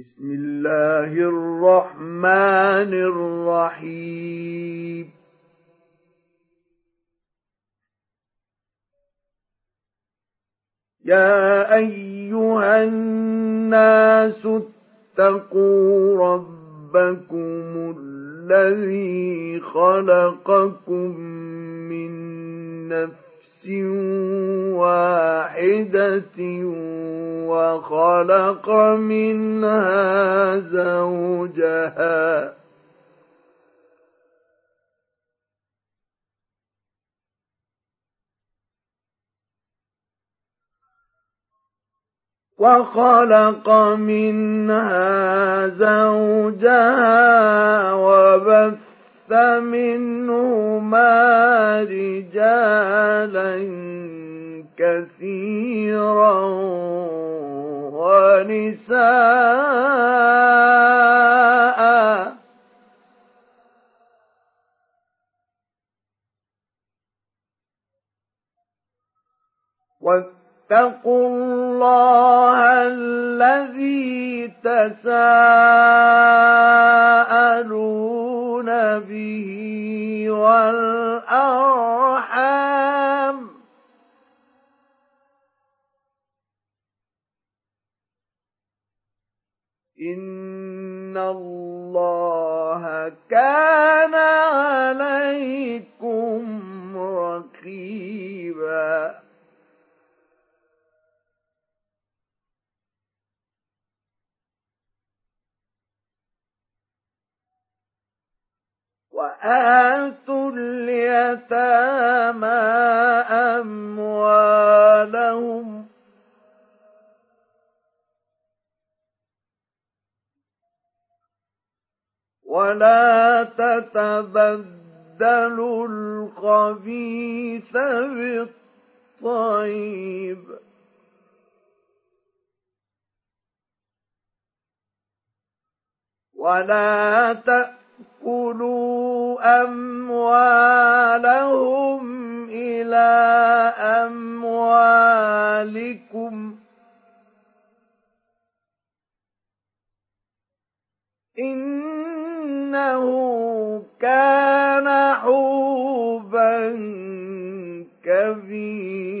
بسم الله الرحمن الرحيم. يا أيها الناس اتقوا ربكم الذي خلقكم من نفس واحدة وخلق منها زوجها. وخلق منها زوجها وبث منهما رجالا كثيرا ونساء. واتقوا الله الذي تساءلون به والأرحام إن الله كان عليكم رقيبا وآتوا اليتامى أموالهم. ولا تتبدلوا الخبيث بالطيب. ولا تأكلوا أموالهم إلى أموالكم إنه كان حوبا كبيرا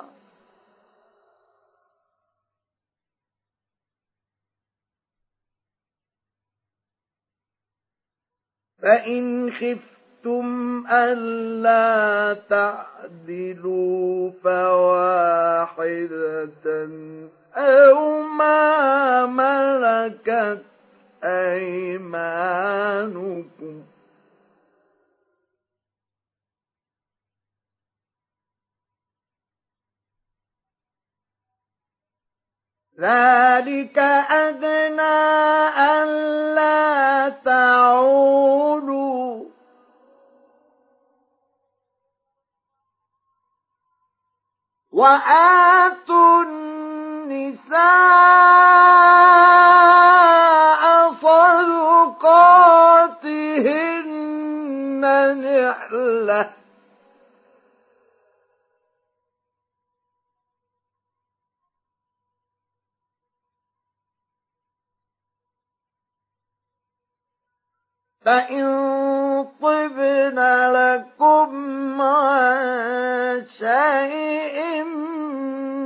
فإن خفتم ألا تعدلوا فواحدة أو ما ملكت أيمانكم ذلك أدنى ألا تعولوا وآتوا النساء صدقاتهن نحلةً فإن طبن لكم عن شيء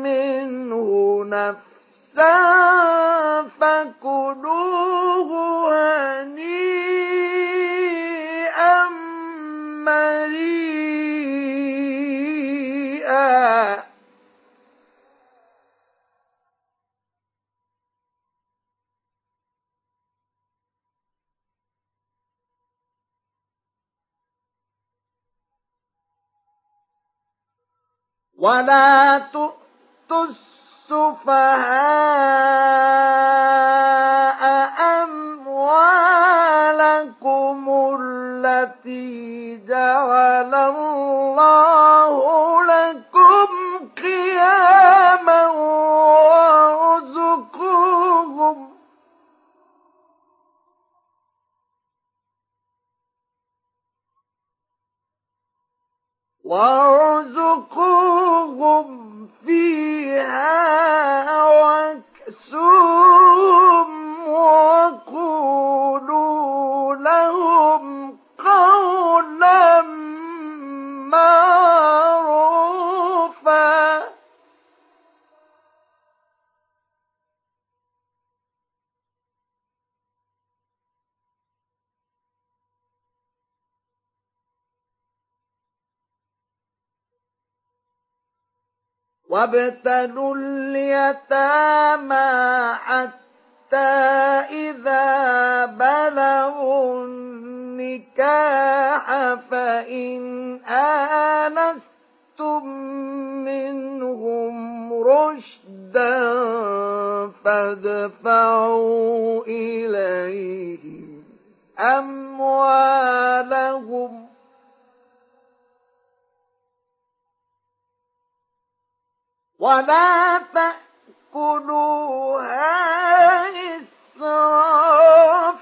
منه نفسا فكلوه هنيئا مريئا ولا تؤتوا السفهاء أموالكم التي جعل الله لكم قياما وارزقوهم فيها واكسوهم وقولوا لهم قولا معروفا وابتلوا اليتامى حتى إذا بلغوا النكاح فإن آنستم منهم رشدا فادفعوا إليهم أموالهم ولا تأكلوها إسرافا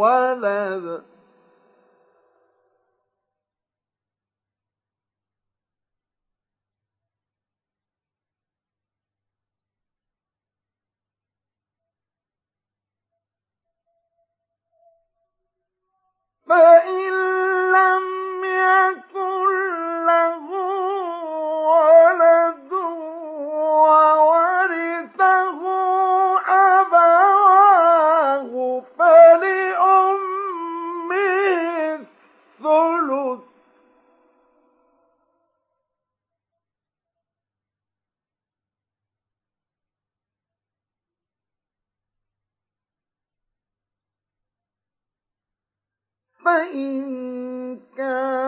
ولد فإن لم يكن له ولد فإن كان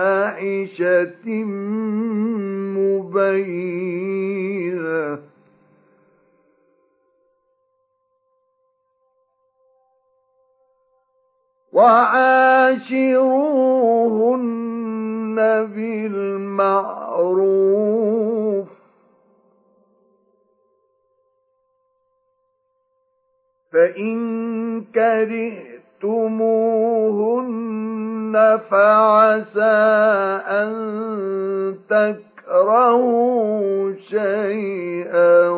بفاحشة مبينة. وعاشروهن بالمعروف. فإن كرهتموهن فعسى أن تكرهوا شيئا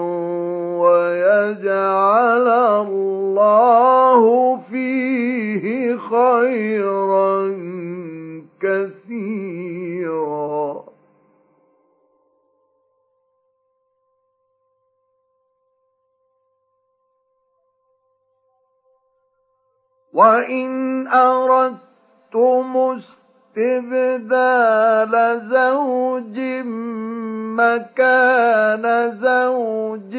ويجعل الله فيه خيرا كثيرا وإن أردتم استبدال زوج مكان زوج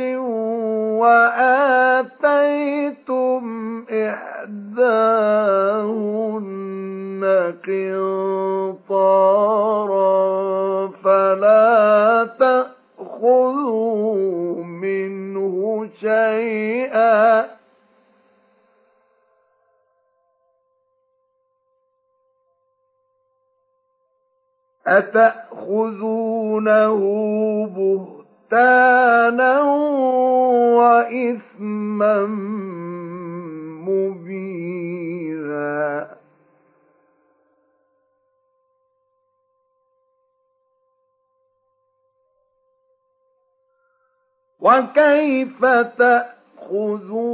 وآتيتم إحداهن قنطارا فلا تأخذوا منه شيئا أتأخذونه بهتانا وإثما مبينا وكيف تأخذونه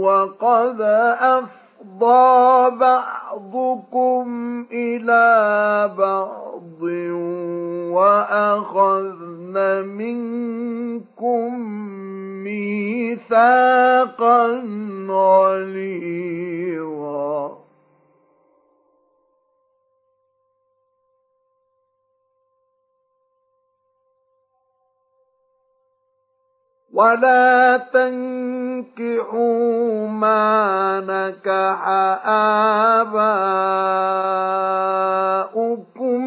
وقد أفضل أفضى بعضكم إلى بعض وأخذن منكم ميثاقا غليظا ولا تنكحوا ما نكح آباؤكم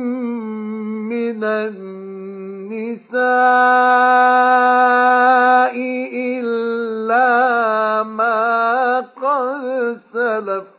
من النساء إلا ما قد سلف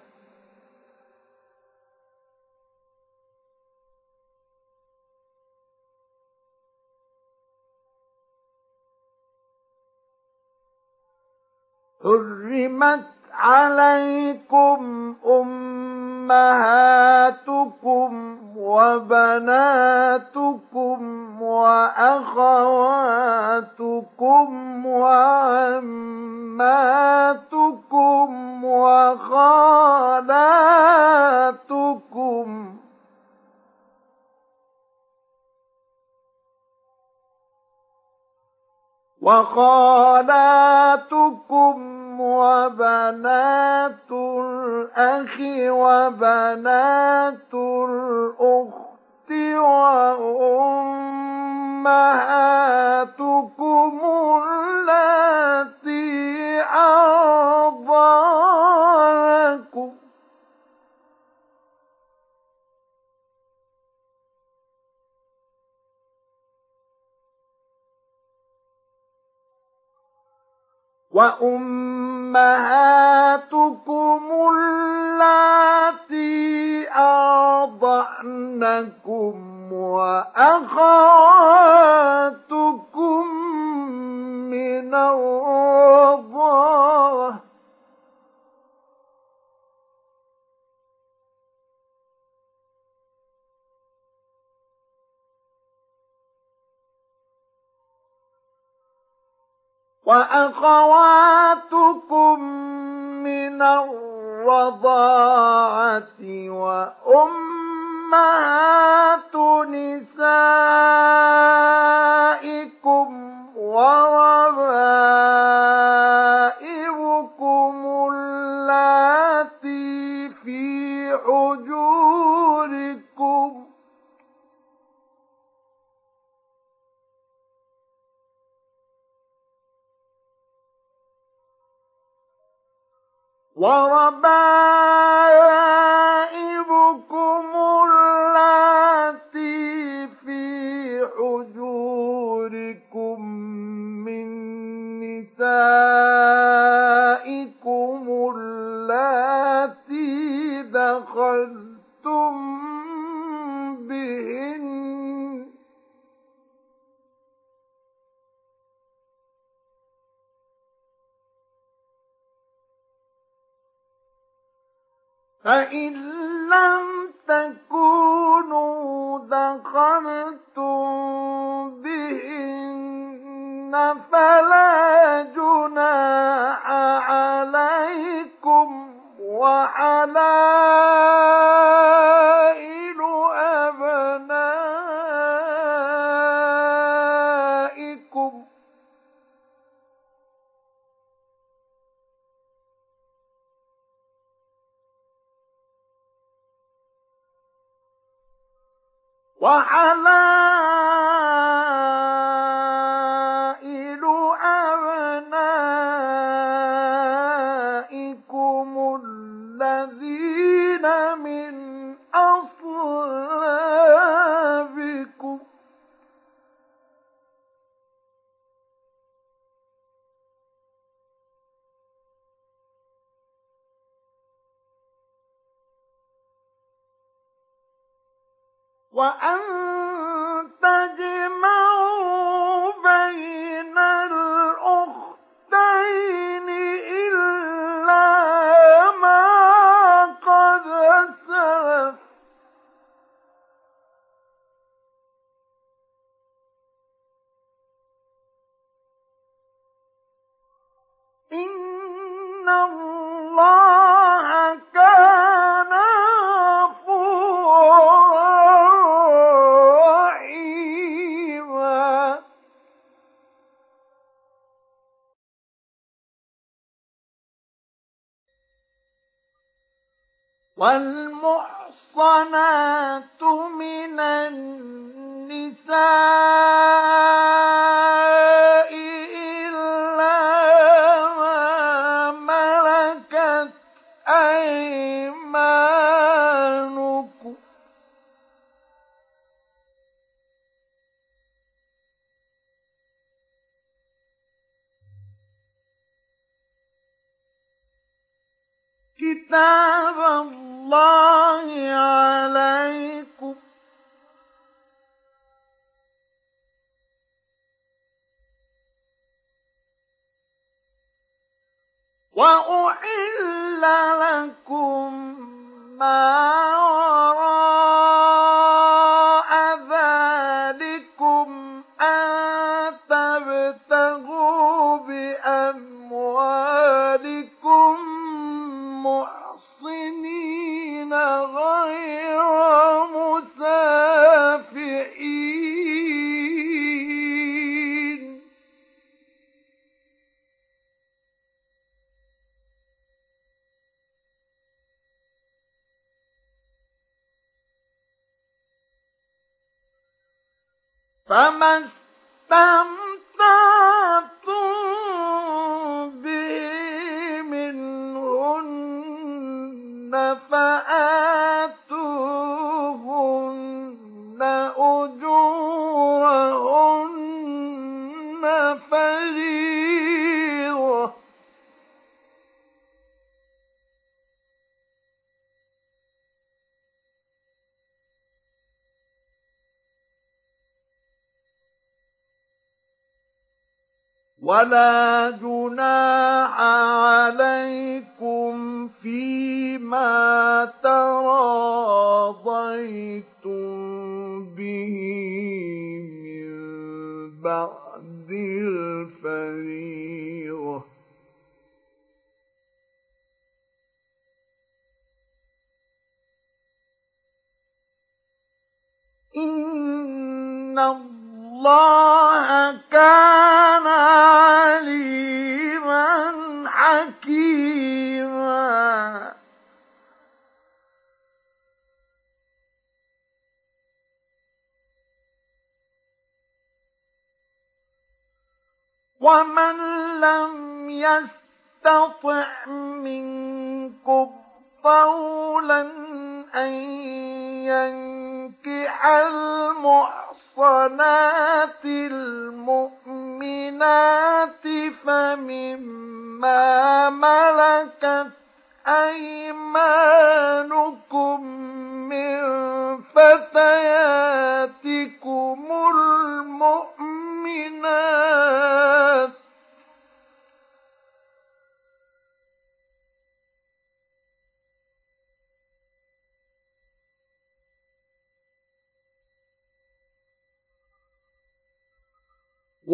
حرمت عليكم أمهاتكم وبناتكم وأخواتكم وعماتكم وخالاتكم وخالاتكم وبنات الأخ وبنات الأخت وأمهاتكم التي أرضانكم وأمهاتكم اللاتي أرضعنكم وأخواتكم من الرضاعة وأخواتكم من الرضاعة وأمهات نسائكم وربائبكم اللاتي في حجوركم وربائبكم اللاتي في حجوركم من نسائكم اللاتي دخلتم بهن فإن لم تكونوا دخلتم بهن فلا جناح عليكم وحلائل وحلائل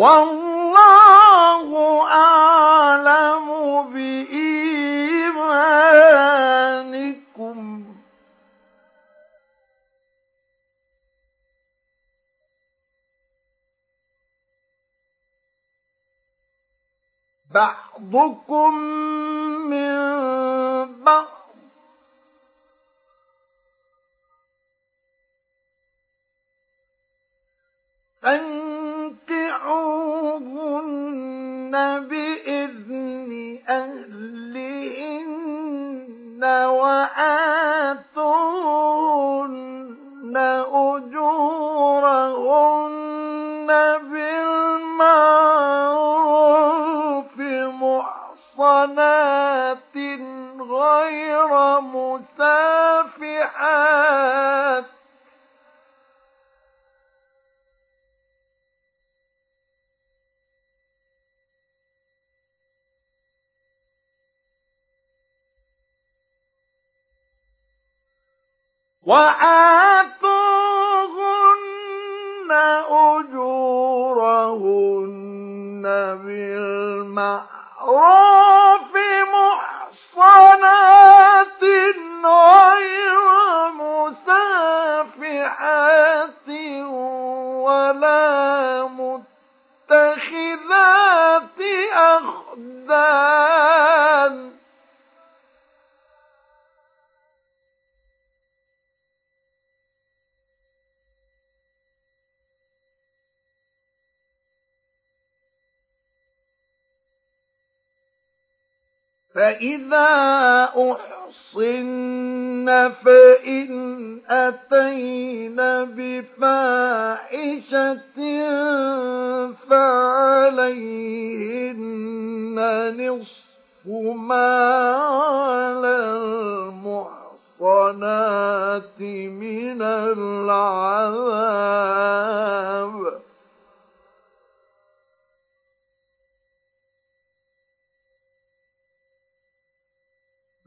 والله أعلم بإيمانكم. بعضكم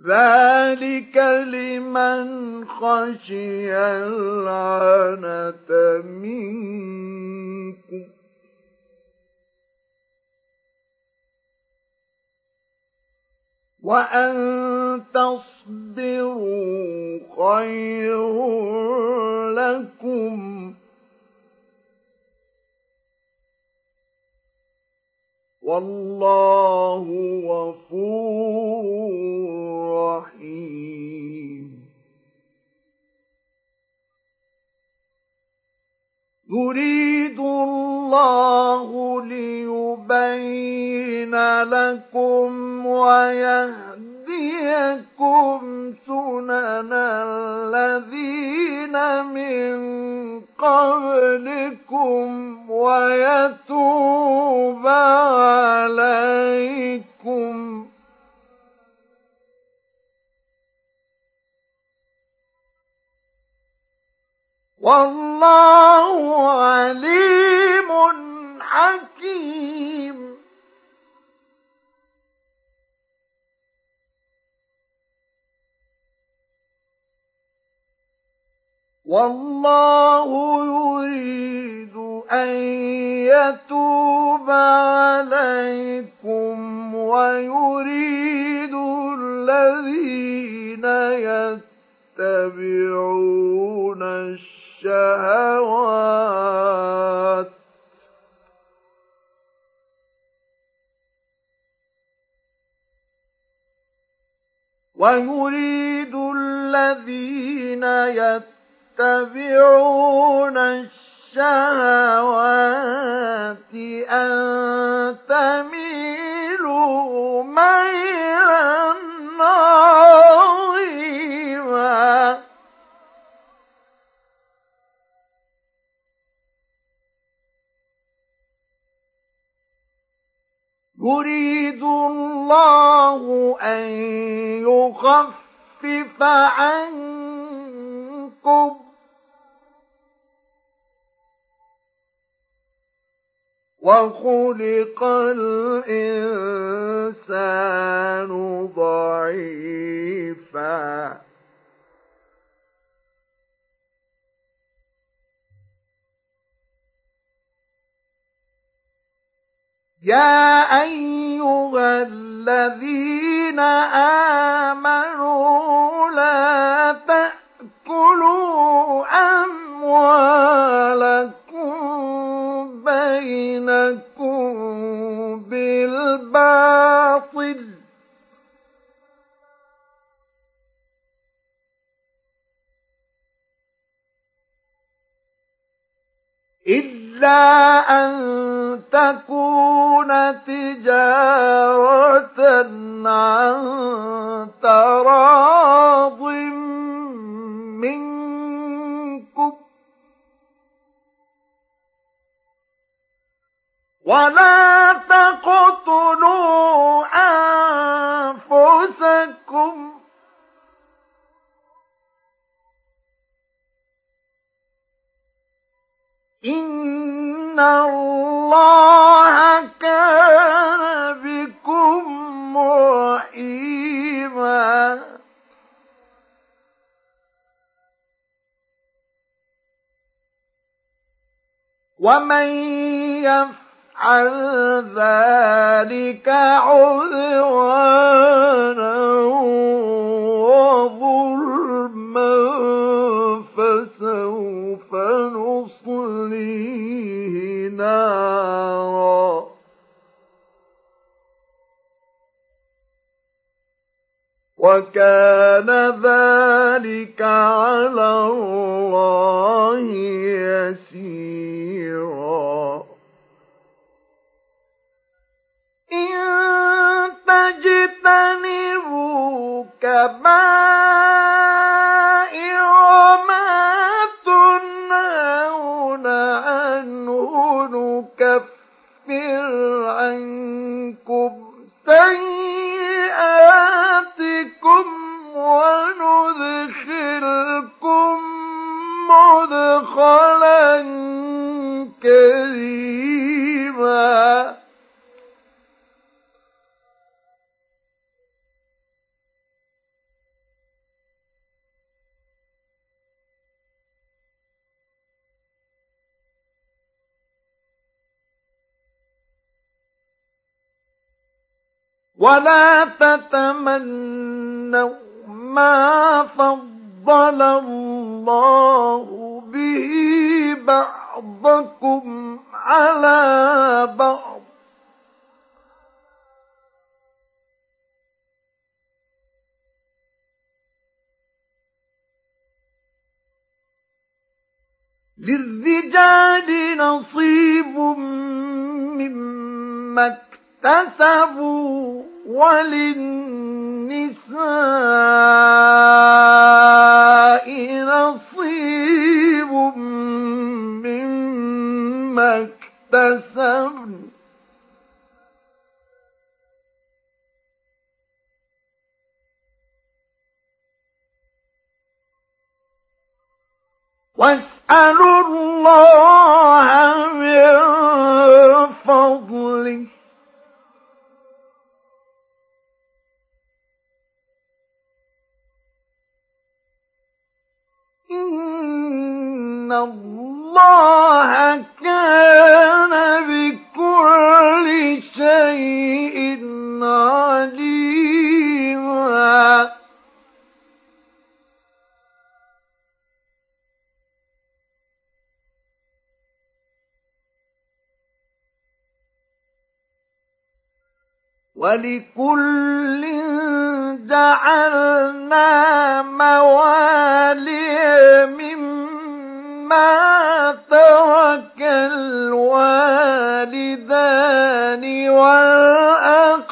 ذلك لمن خشي العنة منكم وأن تصبروا خير لكم والله غفور رحيم. يريد الله ليبين لكم ويهديكم سنن الذين من قبلكم ويتوب عليكم والله عليم حكيم والله يريد أن يتوب عليكم ويريد الذين يتبعون الشهوات. ويريد الذين يتبعون يتبعون الشهوات أن تميلوا ميلا عظيما يريد الله أن يخفف عنكم وخلق الإنسان ضعيفا يا أيها الذين آمنوا لا تأكلوا أموالكم بينكم بالباطل. إلا أن تكون تجارة عن تراض ولا تقتلوا أنفسكم. إن الله كان بكم رحيما. ومن يفعل عن ذلك عدوانا وظلما فسوف نصليه نارا. وكان ذلك على الله يسيرا. تجتنبوا كبائر ما تنهون عنه نكفر عنكم سيئاتكم وندخلكم مدخلا كريما. ولا تتمنوا ما فضل الله به بعضكم على بعض. للرجال نصيب مما اكتسبوا وللنساء نصيب مما اكتسبن. واسألوا الله من فضله. إن الله كان بكل شيء عليما. ولكل جعلنا موالي مما ترك الوالدان والأقربون.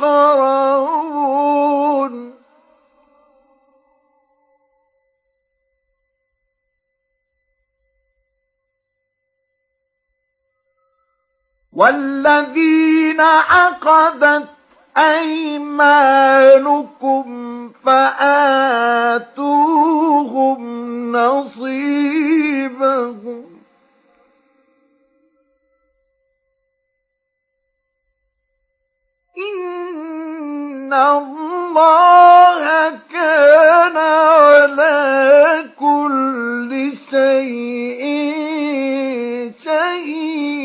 والذين عقدت أيمانكم فآتوهم نصيبهم. إن الله كان على كل شيء شهيدا.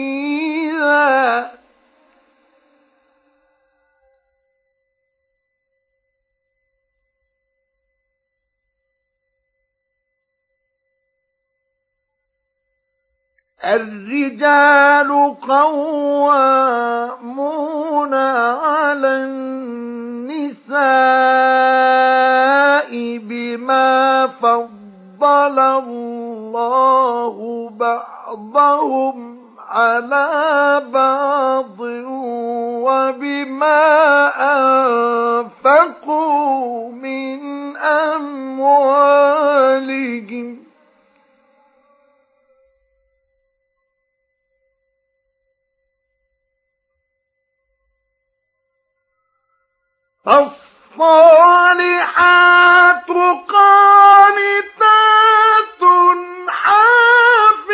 الرجال قوامون على النساء بما فضل الله بعضهم على بعض وبما أنفقوا من أموالهم. الصالحات قانتات حافظات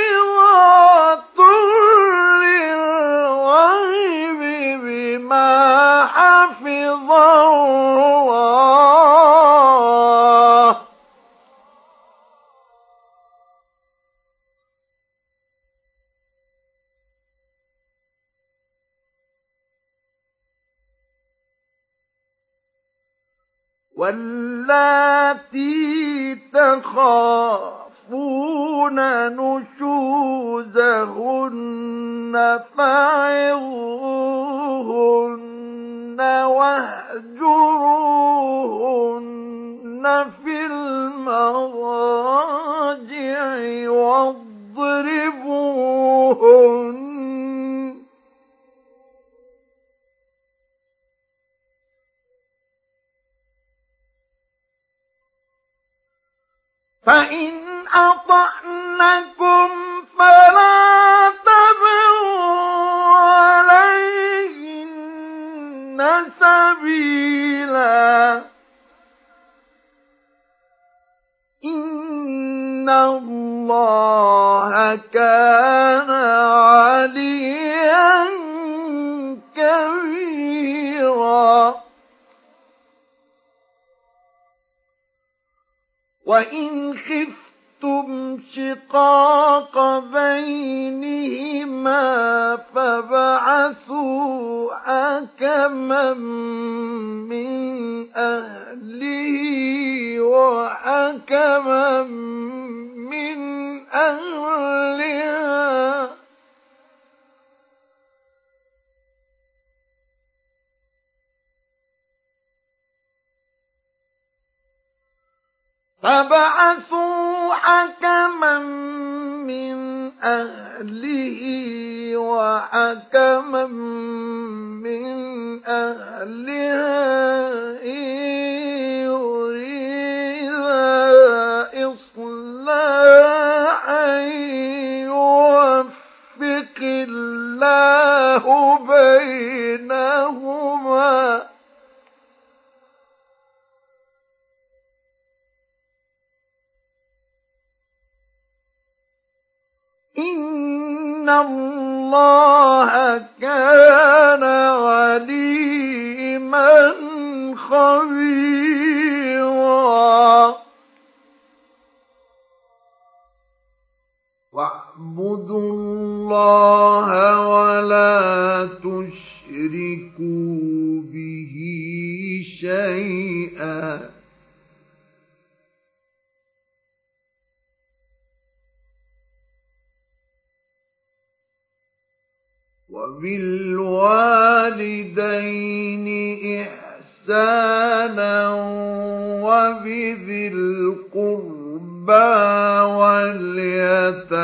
للغيب بما حفظ الله. واللاتي تخافون نشوزهن فعظوهن واهجروهن في المضاجع واضربوهن فإن أطعنكم فلا تبغوا عليهن سبيلا. إن الله كان عليا كبيرا. وإن خفتم شقاق بينهما فبعثوا حكما من أهله وحكما من أهلها فبعثوا حكما من أهله وحكما من أهلها إن يريدا إصلاحا يوفق الله بينهما إن الله كان عليما خبيرا. واعبدوا الله ولا تشركوا به شيئا. وبالوالدين إحسانا وبذي القربى واليتامى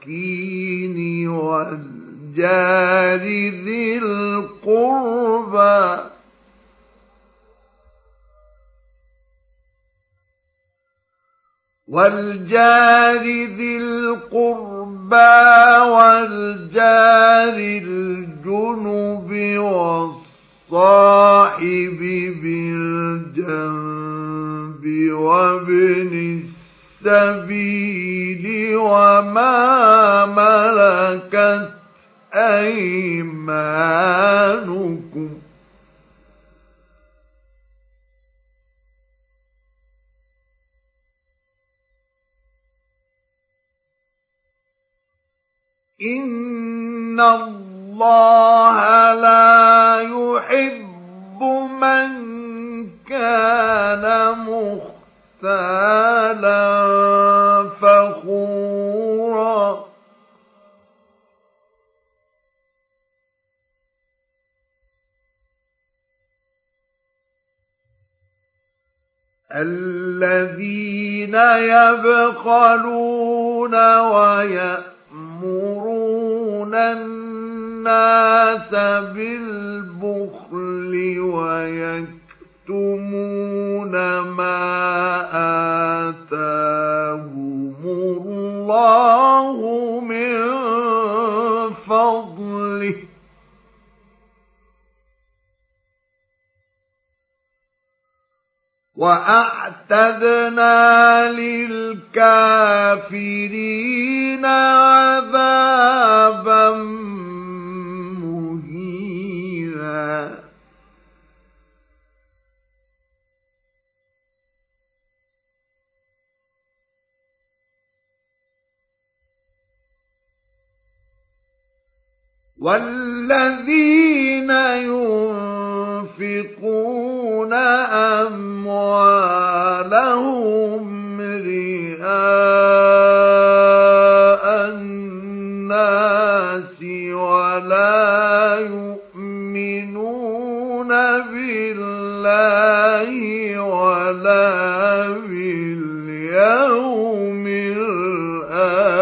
والمساكين والجار ذي القربى والجار ذي القربى والجار الجنب والصاحب بالجنب وابن السبيل وما ملكت أيمانكم إن الله لا يحب من كان مختالا فخورا الذين يبخلون ويأتون يأمرون الناس بالبخل ويكتمون ما آتاهم الله من فضله. واعتدنا للكافرين عذابا والذين ينفقون أموالهم رئاء الناس ولا يؤمنون بالله ولا باليوم الآخر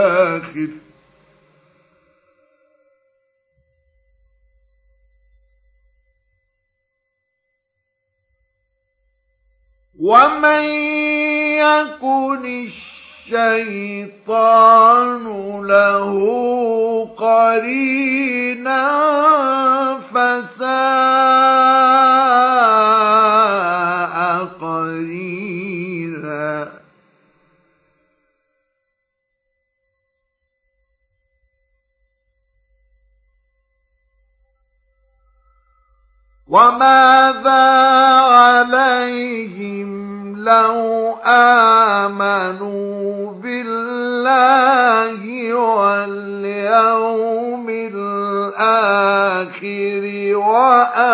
ومن يكن الشيطان له قرينا فساء وماذا عليهم لو آمنوا بالله واليوم الآخر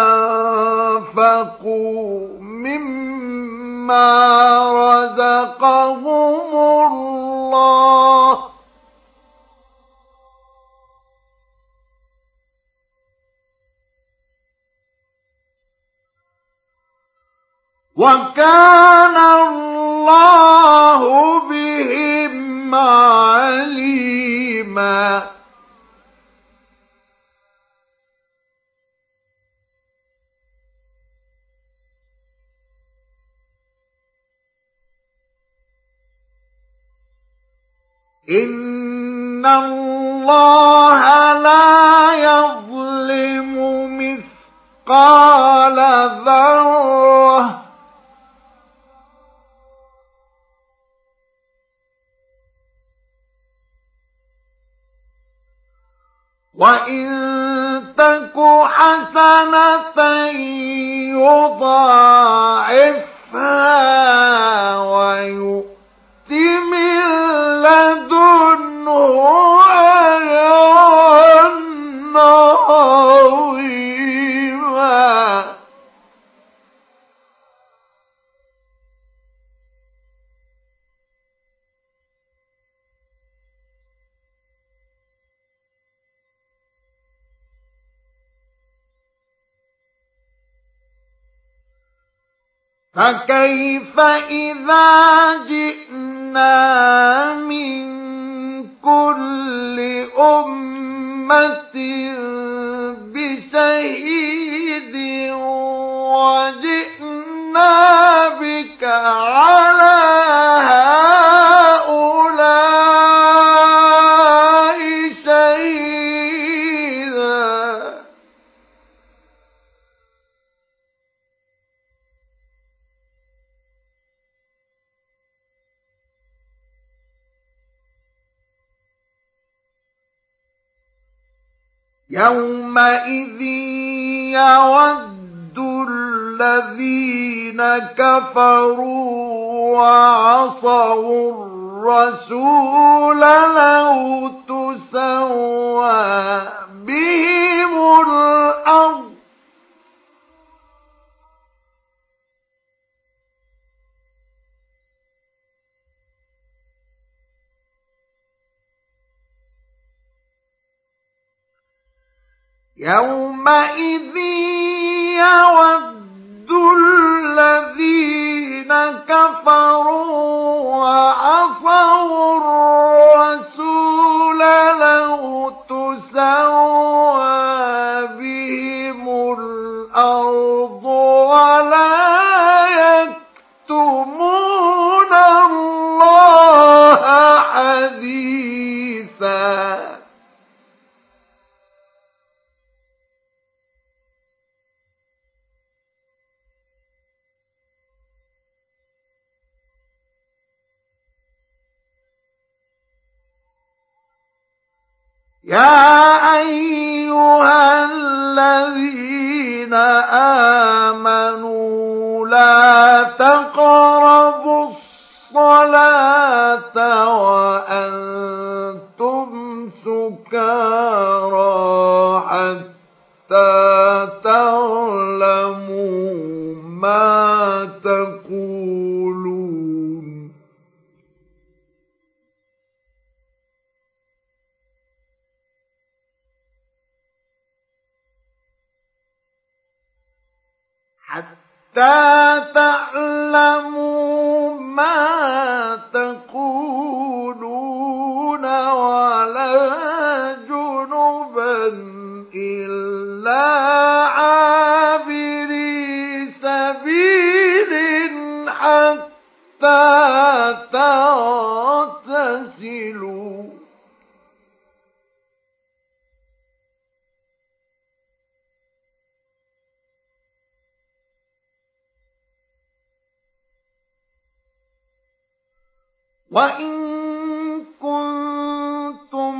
وأنفقوا مما رزقهم الله وكان الله بهم عليما. إن الله لا يظلم مثقال ذره وإن تك حسنة يضاعفها ويؤت من لدنه فكيف إذا جئنا من كل أمة بشهيد وجئنا بك على هؤلاء يومئذ يود الذين كفروا وعصوا الرسول لو تسوى بهم الأرض يومئذ يود الذين كفروا وعصوا الرسول لو تسوى يا أيها الذين آمنوا لا تقربوا الصلاة وأنتم سكارى. حتى تعلموا ما تقولون ولا جنبا إلا عابري سبيل حتى تغتسلوا وإن كنتم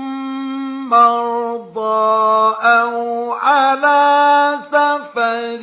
مرضى أو على سفر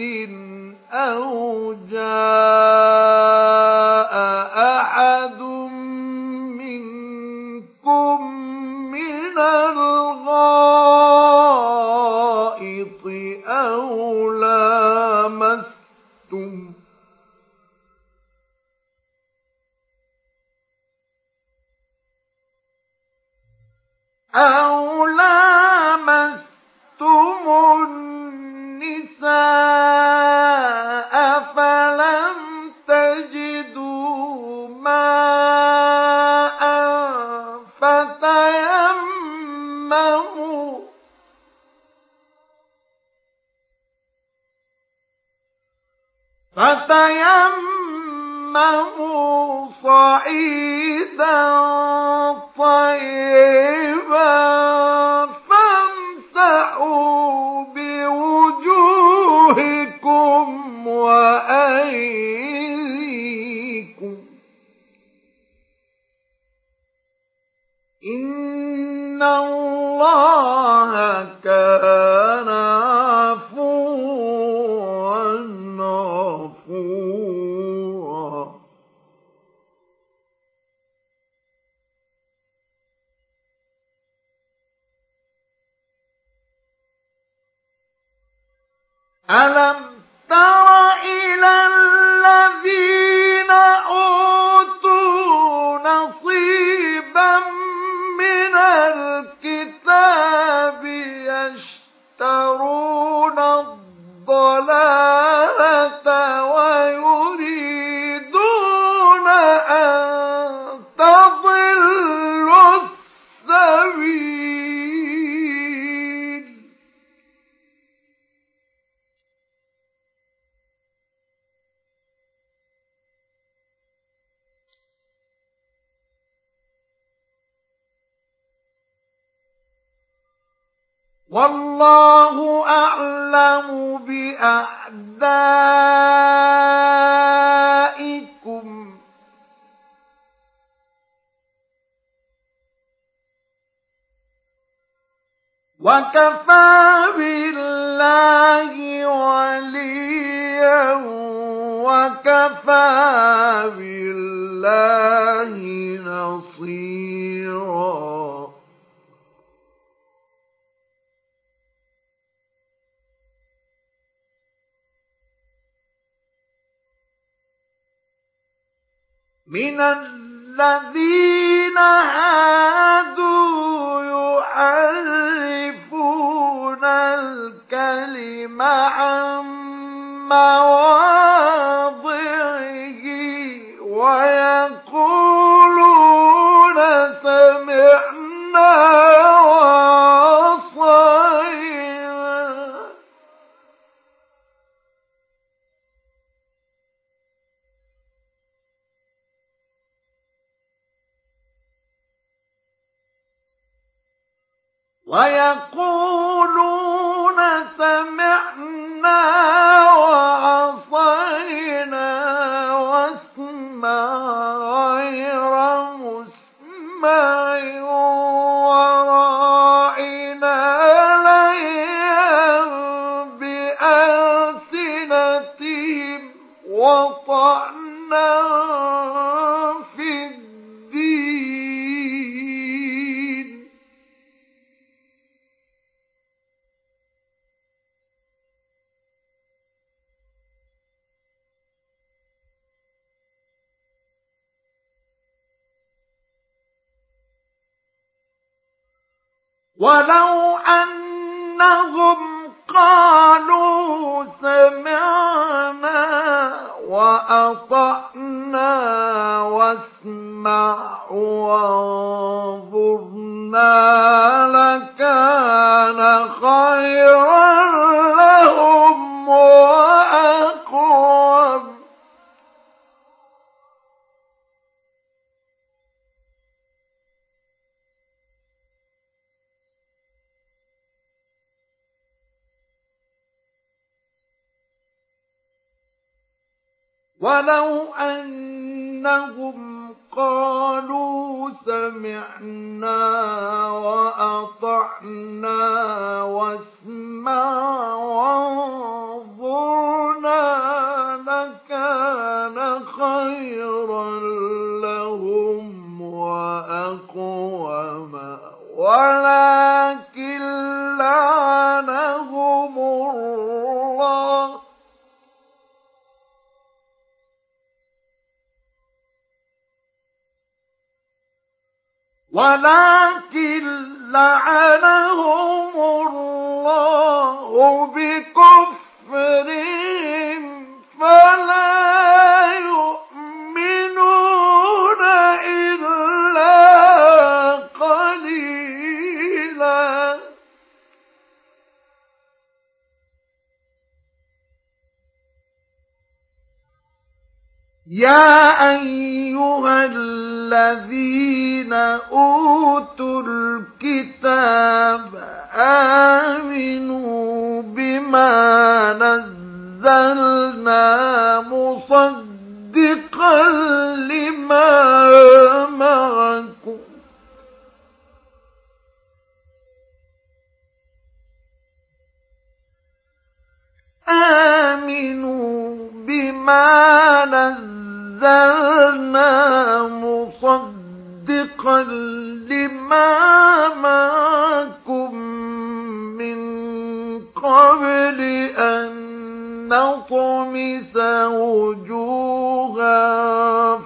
نطمس وجوها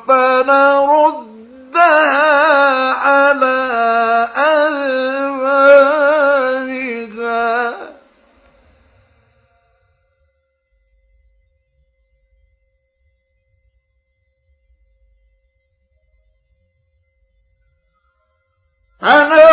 فنردها على أدبارها فنردها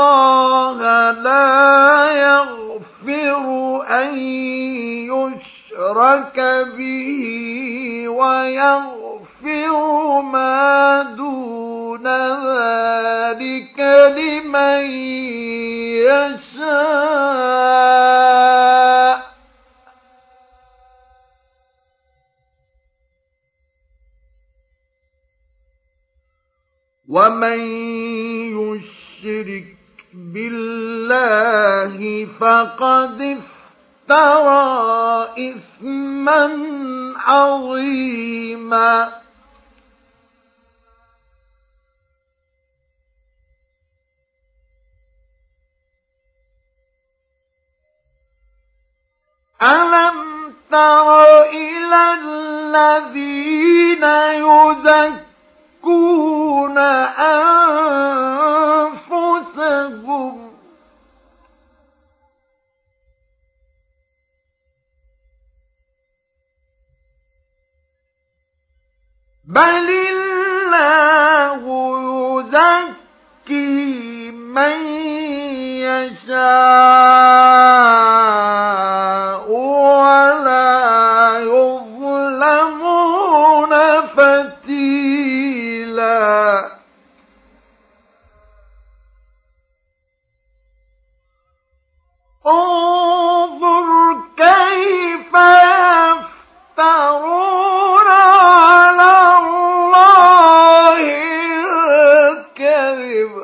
الله لا يغفر أن يشرك به ويغفر ما دون ذلك لمن يشاء. ومن يشرك بالله فقد افترى إثما عظيما. ألم تر إلى الذين يزكون أنفسهم. بل الله يزكي من يشاء. انظر كيف يفترون على الله الكذب.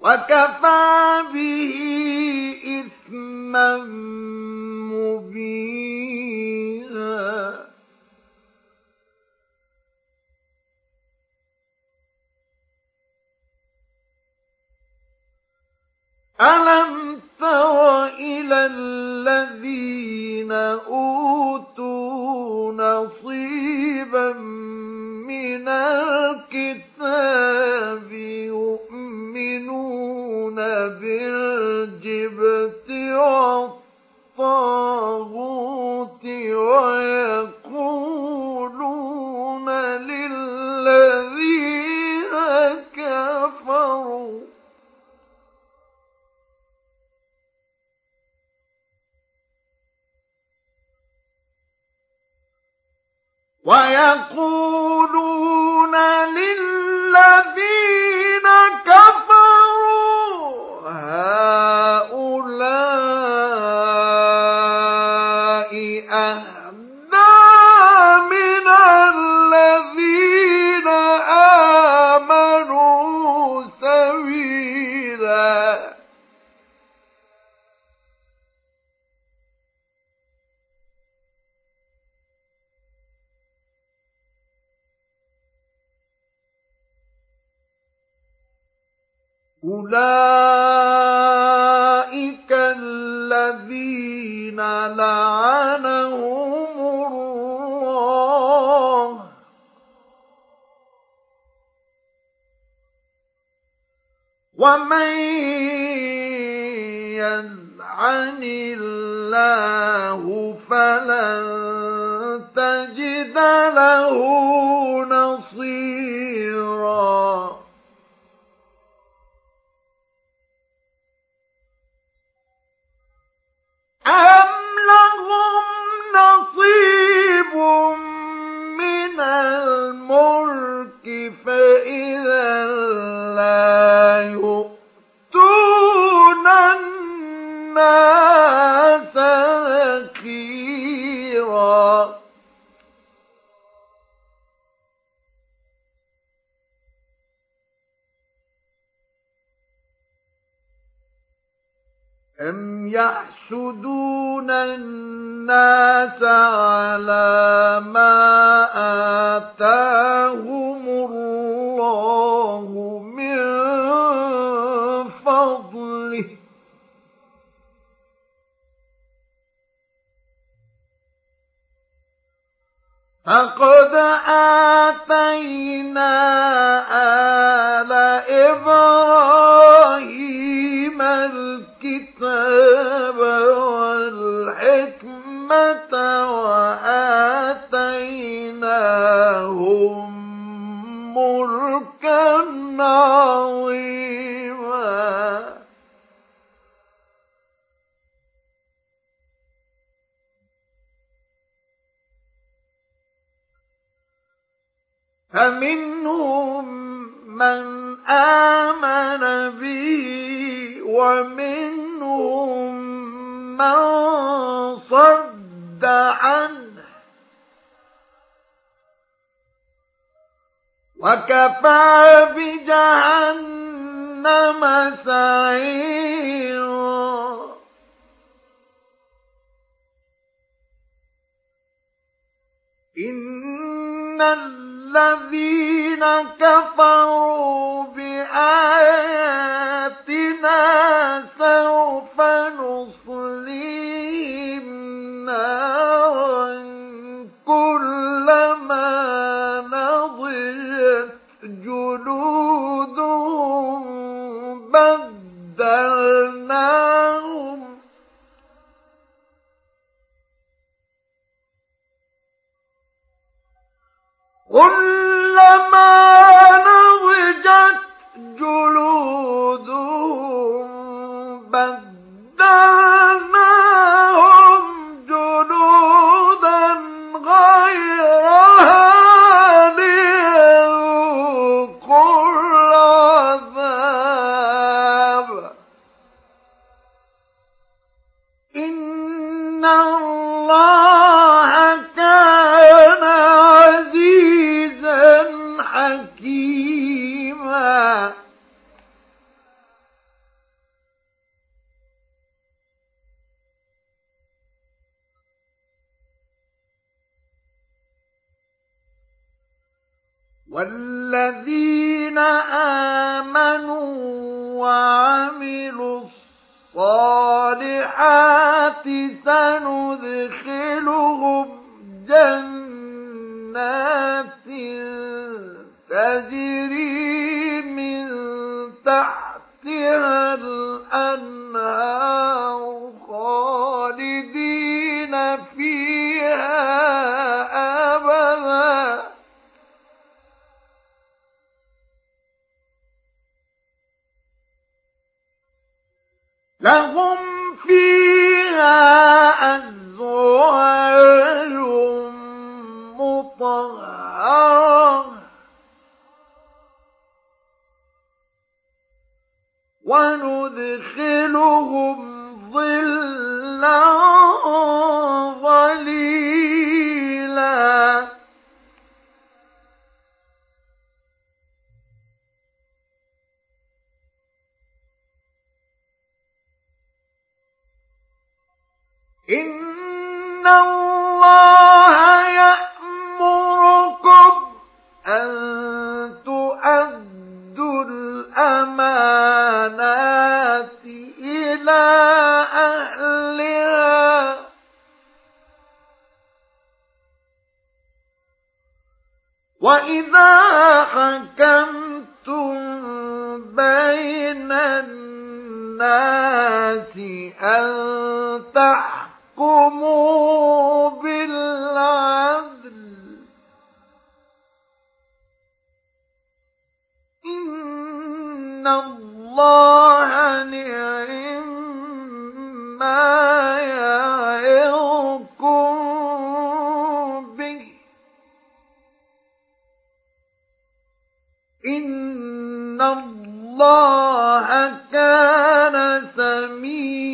وكفى به إثما ألم تر إلى الذين أوتوا نصيبا من الكتاب يؤمنون بالجبت والطاغوت ويقولون ويقولون للذين كفروا هؤلاء أولئك الذين لعنهم الله. ومن يلعن الله فلن تجد له نصيرا. أم لهم نصيب من الملك فإذا لا يؤتون الناس أم يحسدون الناس على ما آتاهم الله من فضله فقد آتينا آل إبراهيم الكتاب والحكمة وآتيناهم ملكا عظيما. فمنهم من آمن به ومنهم من صد عنه. وكفى بجهنم سعيرا. إن الذين كفروا بآياتنا سوف نصليهم نارا كلما نضجت جلودهم. كلما نضجت جلودهم والذين آمنوا وعملوا الصالحات سندخلهم جنات تجري من تحتها الأنهار لهم فيها أزواج مطهرة. وندخلهم ظلا ظليلا. إن الله يأمركم أن تؤدوا الأمانات إلى أهلها وإذا حكمتم بين الناس أن تحكموا بالعدل إن الله نعم ما يعظكم به إن الله كان سميعا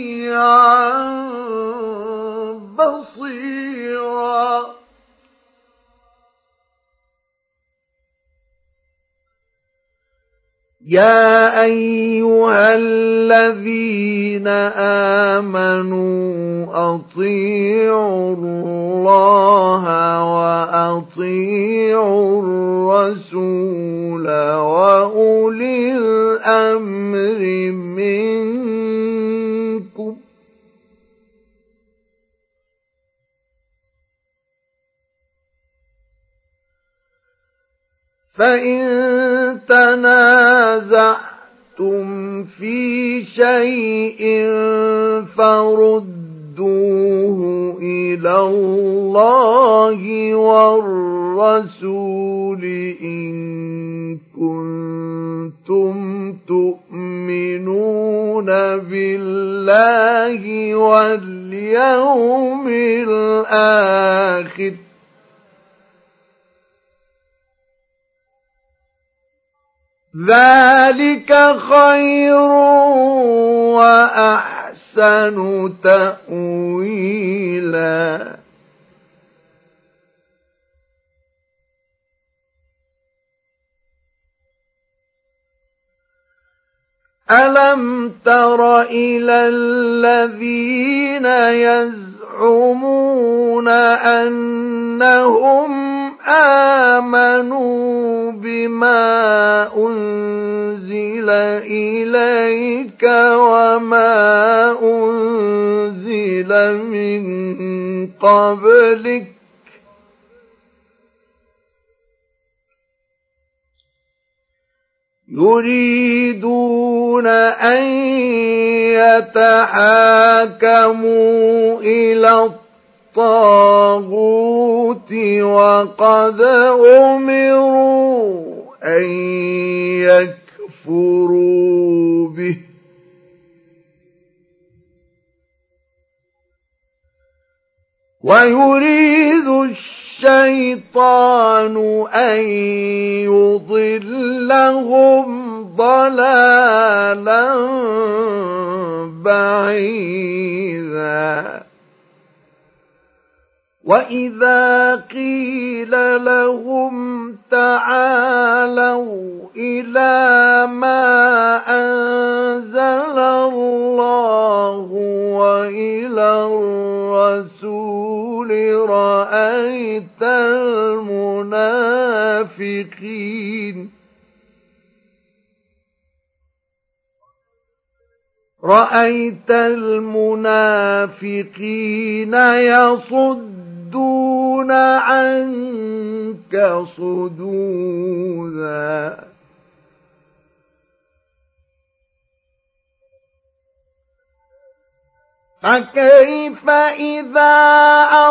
بصيرا يا أيها الذين آمنوا أطيعوا الله وأطيعوا الرسول وأولي الأمر منكم. فإن تنازعتم في شيء فردوه إلى الله والرسول إن كنتم تؤمنون بالله واليوم الآخر ذلك خير واحسن تاويلا الم تر إلى الذين يزعمون انهم آمنوا بما أنزل إليك وما أنزل من قبلك. يريدون أن يتحاكموا إلى الطاغوت وقد أمروا أن يكفروا به. ويريد الشيطان أن يضلهم ضلالا بعيدا. واذا قيل لهم تعالوا إلى ما انزل الله والى الرسول رايت المنافقين رايت المنافقين يصد يصدون عنك صدودا. فكيف إذا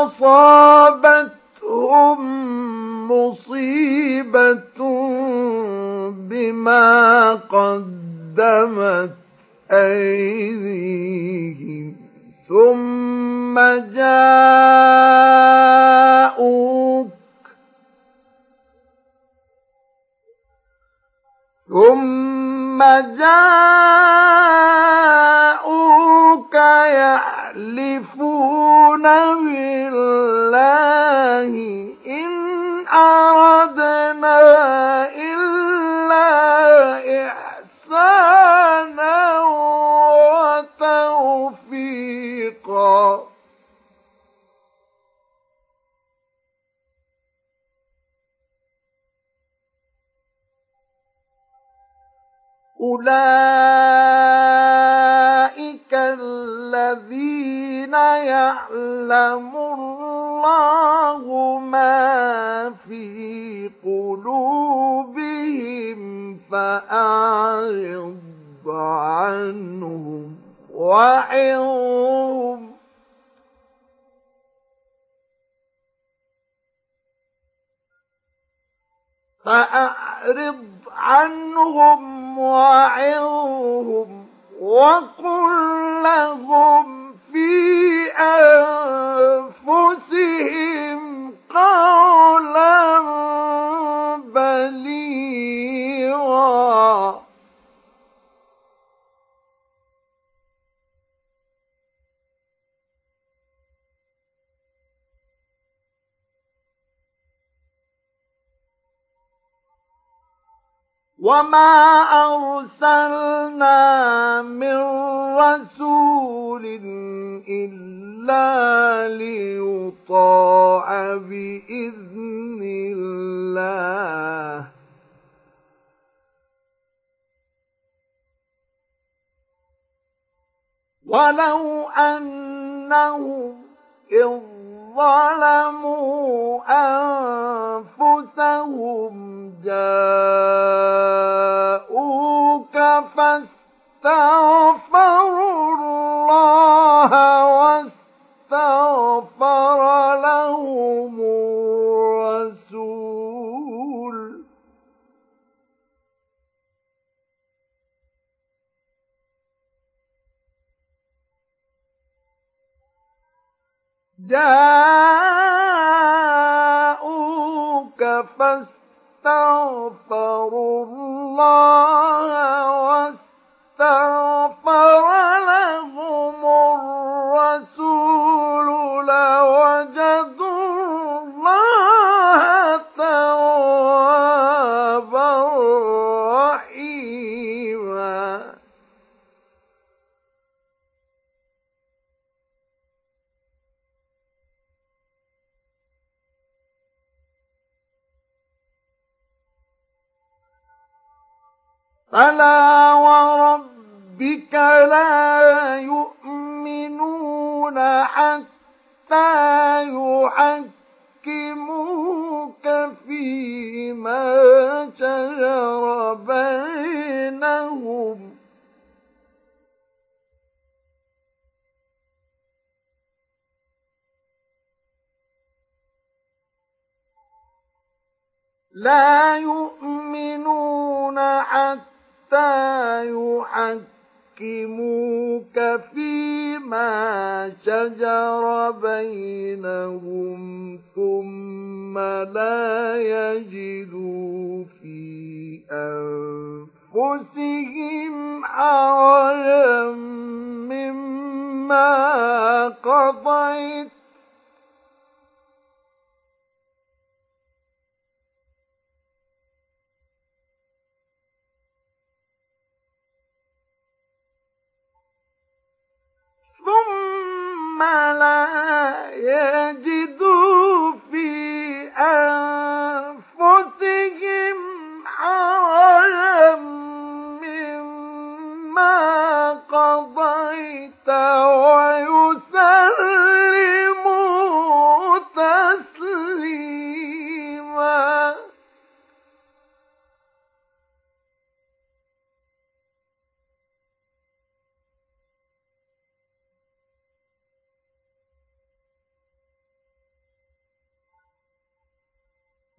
أصابتهم مصيبة بما قدمت أيديهم؟ ثم جاءوك ثم جاءوك يحلفون بالله إن أردنا طريقا أولئك الذين يعلم الله ما في قلوبهم فأعرض عنهم. وعظهم فأعرض عنهم وعظهم وقل لهم في أنفسهم قولا بليغا. وما أرسلنا من رسول إلا ليطاع بإذن الله ولو أنهم إذ ظلموا أنفسهم جاءوك فاستغفروا الله واستغفر جاءوك فاستغفروا الله واستغفر لا يؤمنون حتى يحكموك فيما شجر بينهم ثم لا يجدوا في أنفسهم حرجا مما قضيت ثم لا يجدوا في أنفسهم حرجا مما قضيت ويسلموا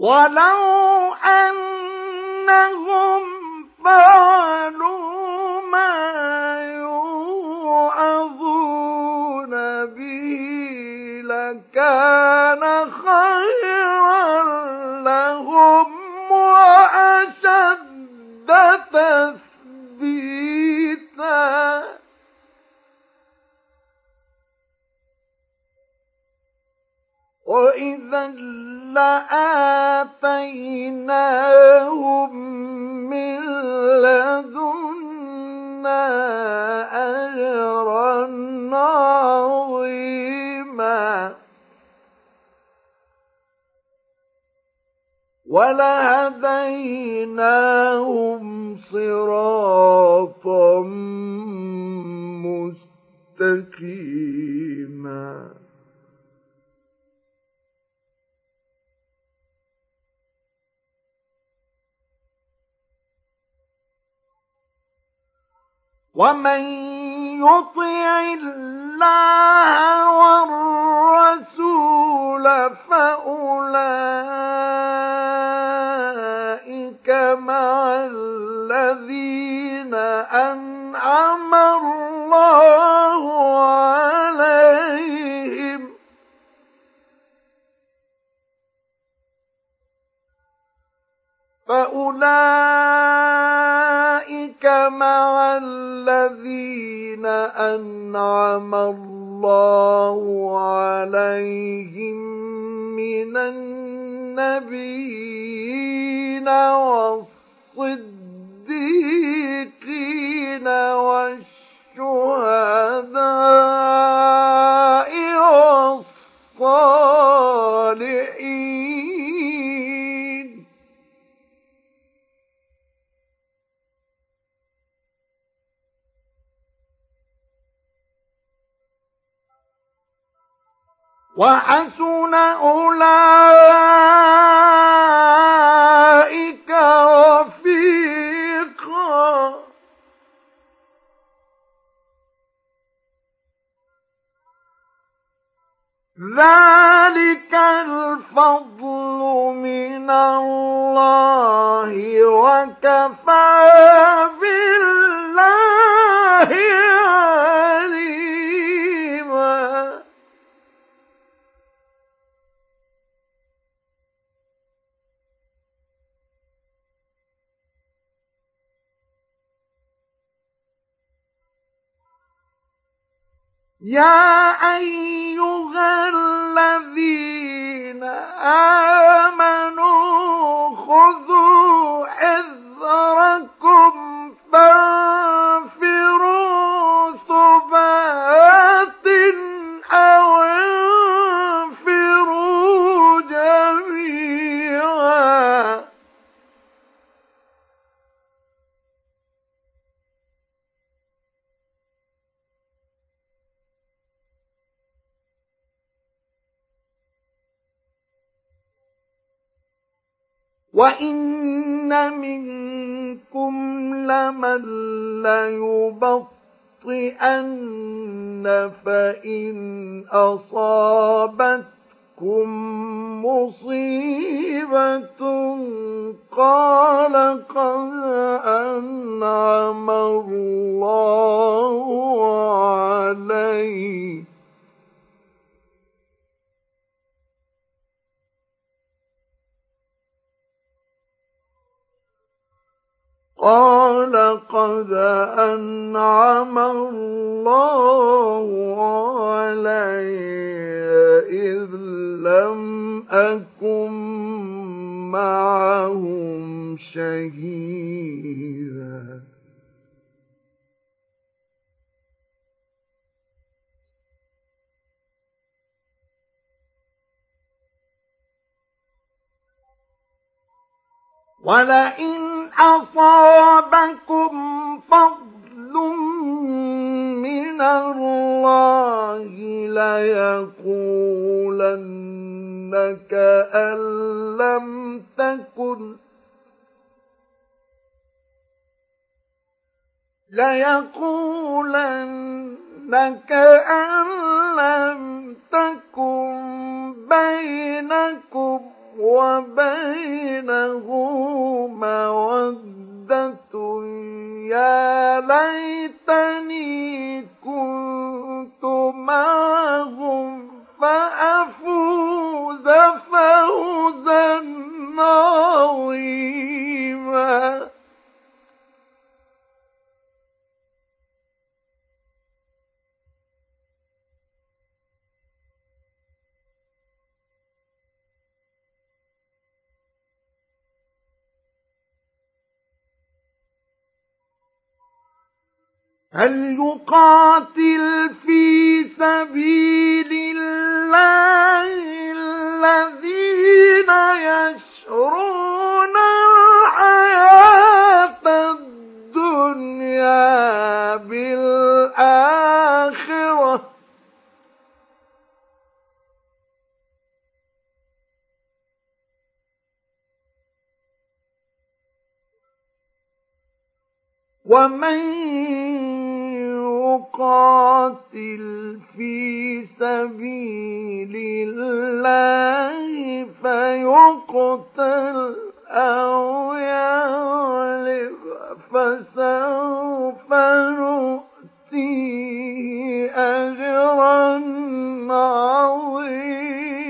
ولو أنهم فعلوا ما يوعظون به لكان خيرا لهم وأشد تثبيتا. وإذا لآتيناهم ومن يا أيها الذين آمنوا خذوا ليبطئن فإن أصابتكم مصيبة قال قد أنعم الله عليّ قال قد أنعم الله علي إذ لم أكن معهم شهيدا. ولئن أصابكم فضل من الله ليقولن كأن لم تكن ليقولن كأن لم تكن بينكم وبينه مودة يا ليتني كنت معهم فأفوز فوزا عظيما. هل يقاتل في سبيل الله الذين يشرون الحياة الدنيا بالآخرة؟ ومن يقاتل في سبيل الله فيقتل أو يغلب فسوف نؤتيه أجرا عظيما.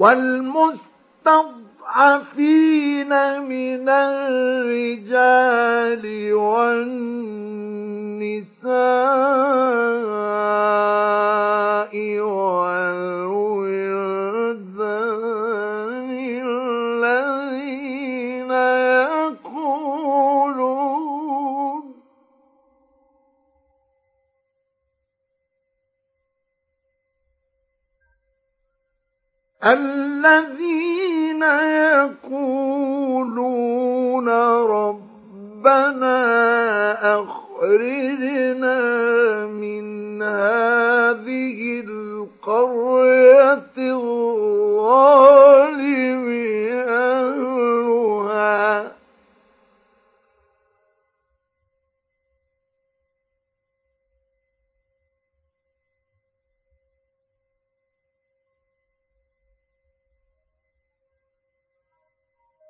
والمستضعفين من الرجال والنساء الذين يقولون ربنا أخرجنا من هذه القرية الظالم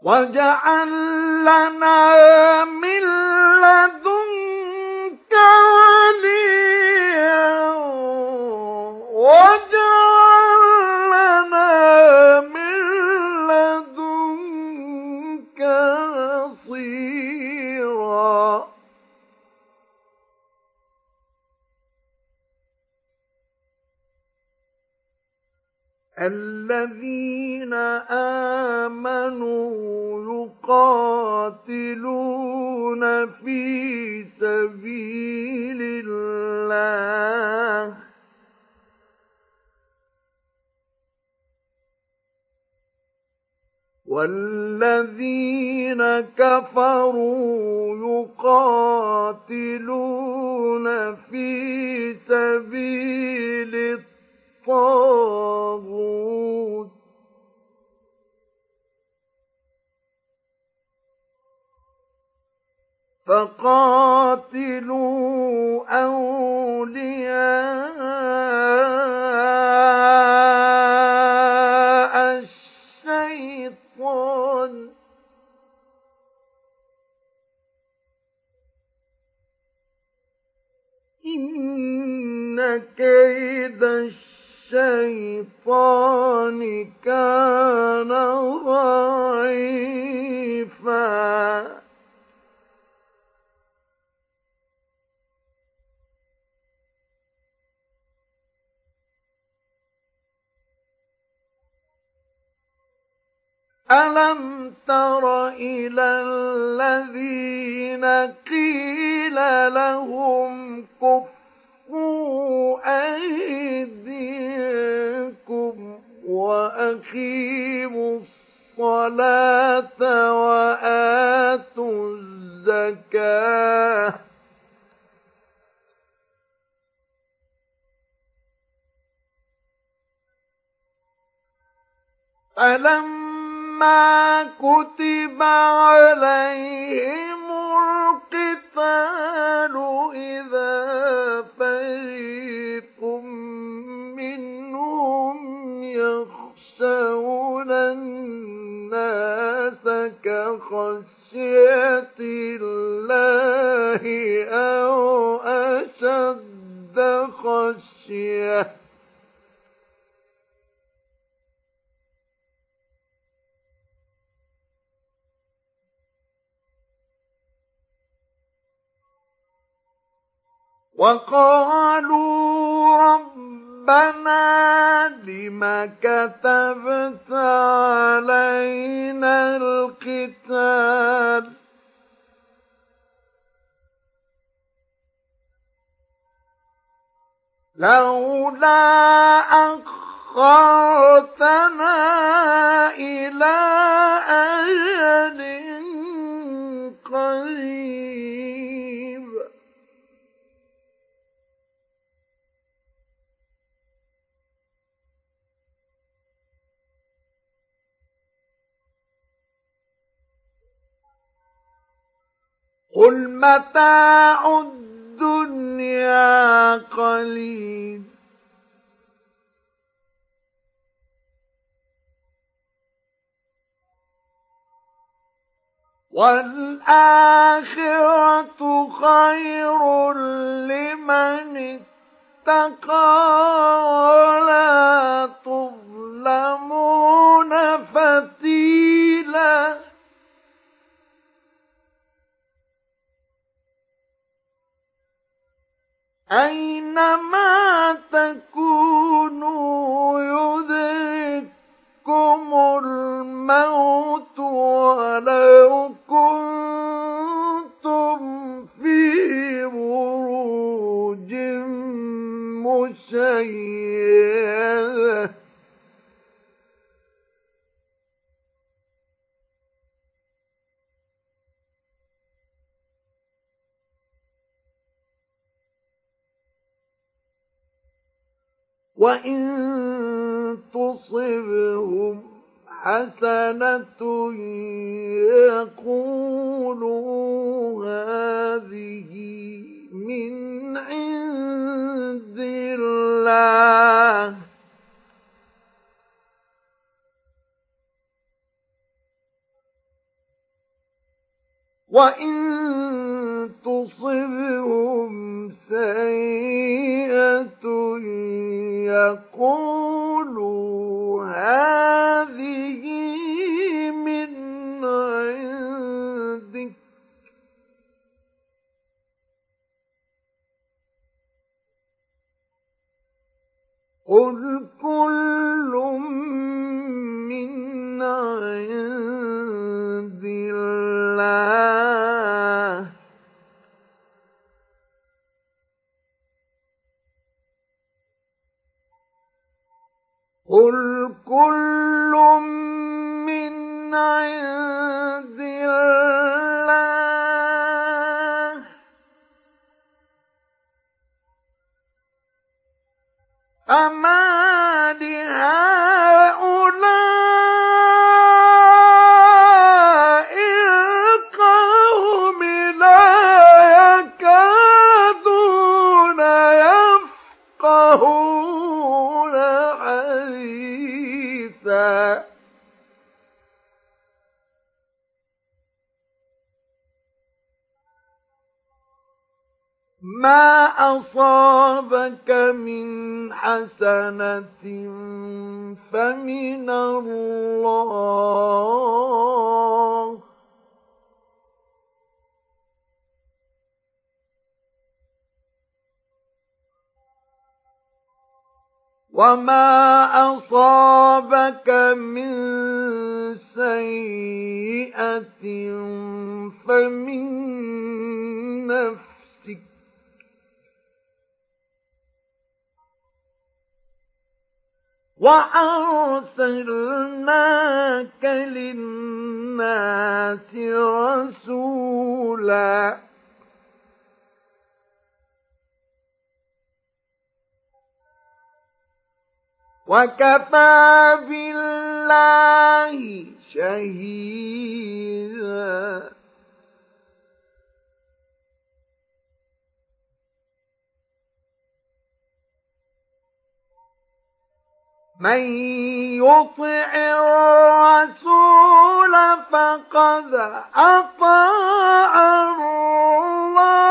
واجعل لنا من لدنك وليا واجعل الذين آمنوا يقاتلون في سبيل الله. والذين كفروا يقاتلون في سبيل الطاغوت. فقاتلوا أولياء الشيطان. إن كيد الشيطان الشيطان كان ضعيفا. ألم تر إلى الذين قيل لهم كفر أيديكم وأقيموا الصلاة وآتوا الزكاة. فلما كتب عليهم القتال إذا تخشون الناس كخشية الله أو أشد خشية. وقالوا رب ربنا لم كتبت علينا القتال. لولا أخرتنا إلى أجل قريب. قل متاع الدنيا قليل. والآخرة خير لمن اتقى ولا تظلمون فتيلاً. أينما تكونوا يدرككم الموت ولو كنتم في بروج مشيده وإن تصبهم حسنة يقولوا هذه من عند الله وإن تصبهم سيئة يقولوا هذه من عندك قل كل من عند الله قل كل وما أصابك من سيئة فمن نفسك وأرسلناك للناس رسولا وكفى بالله شهيدا. من يطع الرسول فقد أطاع الله.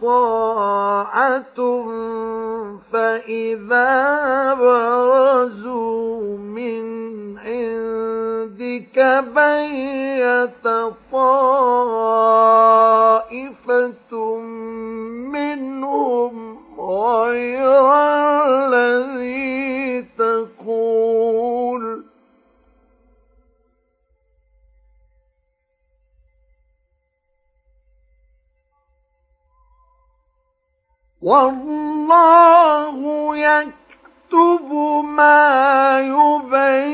طاعة فإذا برزوا من عندك بيت طائفة منهم غير الذي تقول. والله يكتب ما يبيتون.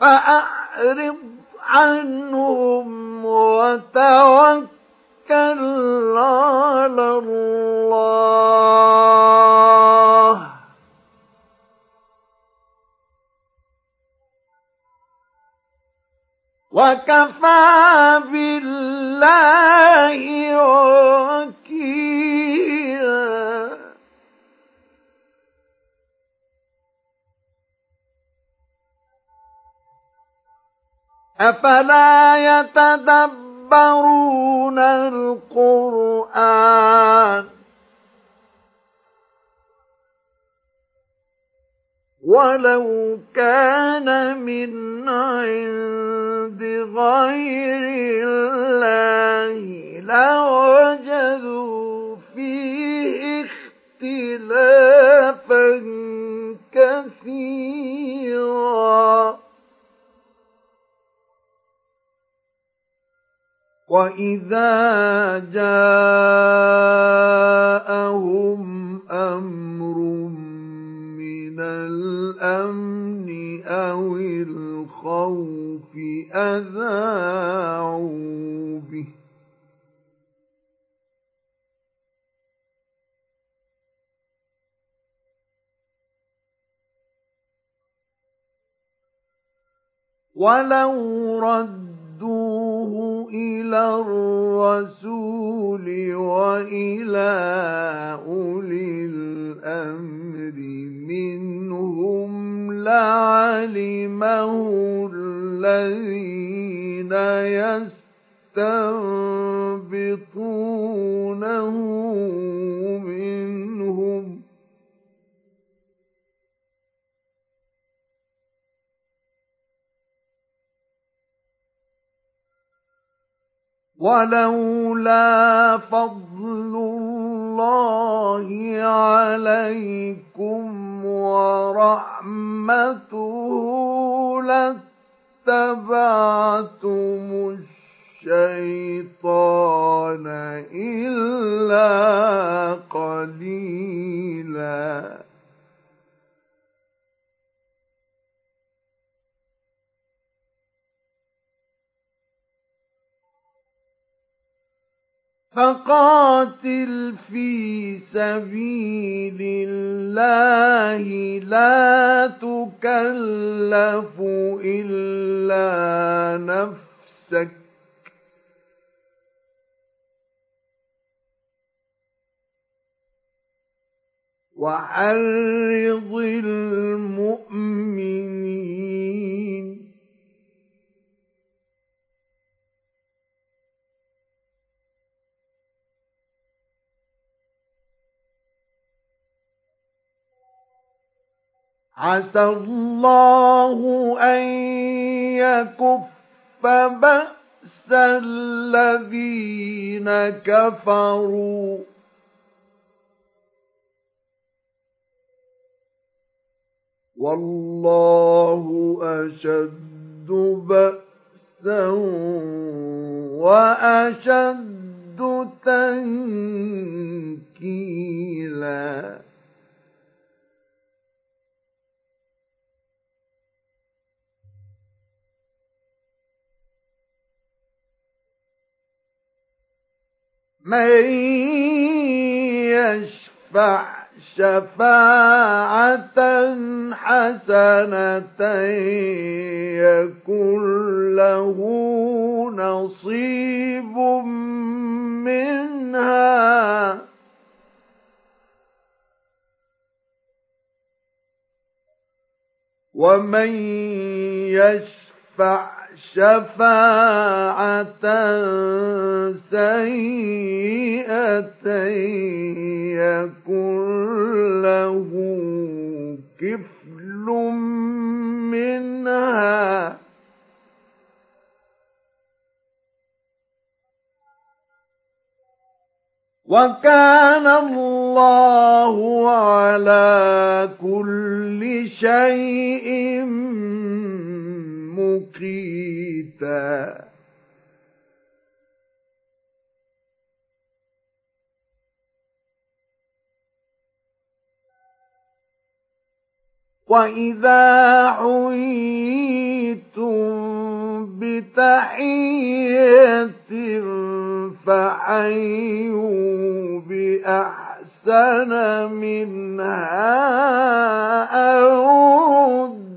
فأعرض عنهم وتوكل على الله. وكفى بالله وكيلا. أفلا يتدبرون القرآن؟ ولو كان من عند غير الله لوجدوا فيه اختلافا كثيرا. واذا جاءهم أمر من الأمن أو الخوف أذاعوا به. ولو ردوه إلى الرسول وإلى أولي الأمر منهم لعلمه الذين يستنبطونه منهم ولولا فضل الله عليكم ورحمته لاتبعتم الشيطان إلا قليلاً. فقاتل في سبيل الله لا تكلف إلا نفسك. وحرض المؤمنين. عسى الله أن يكف بأس الذين كفروا. والله أشد بأسا وأشد تنكيلا. من يشفع شفاعة حسنة يكن له نصيب منها. ومن يشفع شفاعة سيئة يكن له كفل منها. وكان الله على كل شيء مقيتا. وإذا حييتم بتحية فحيوا بأحسن منها أو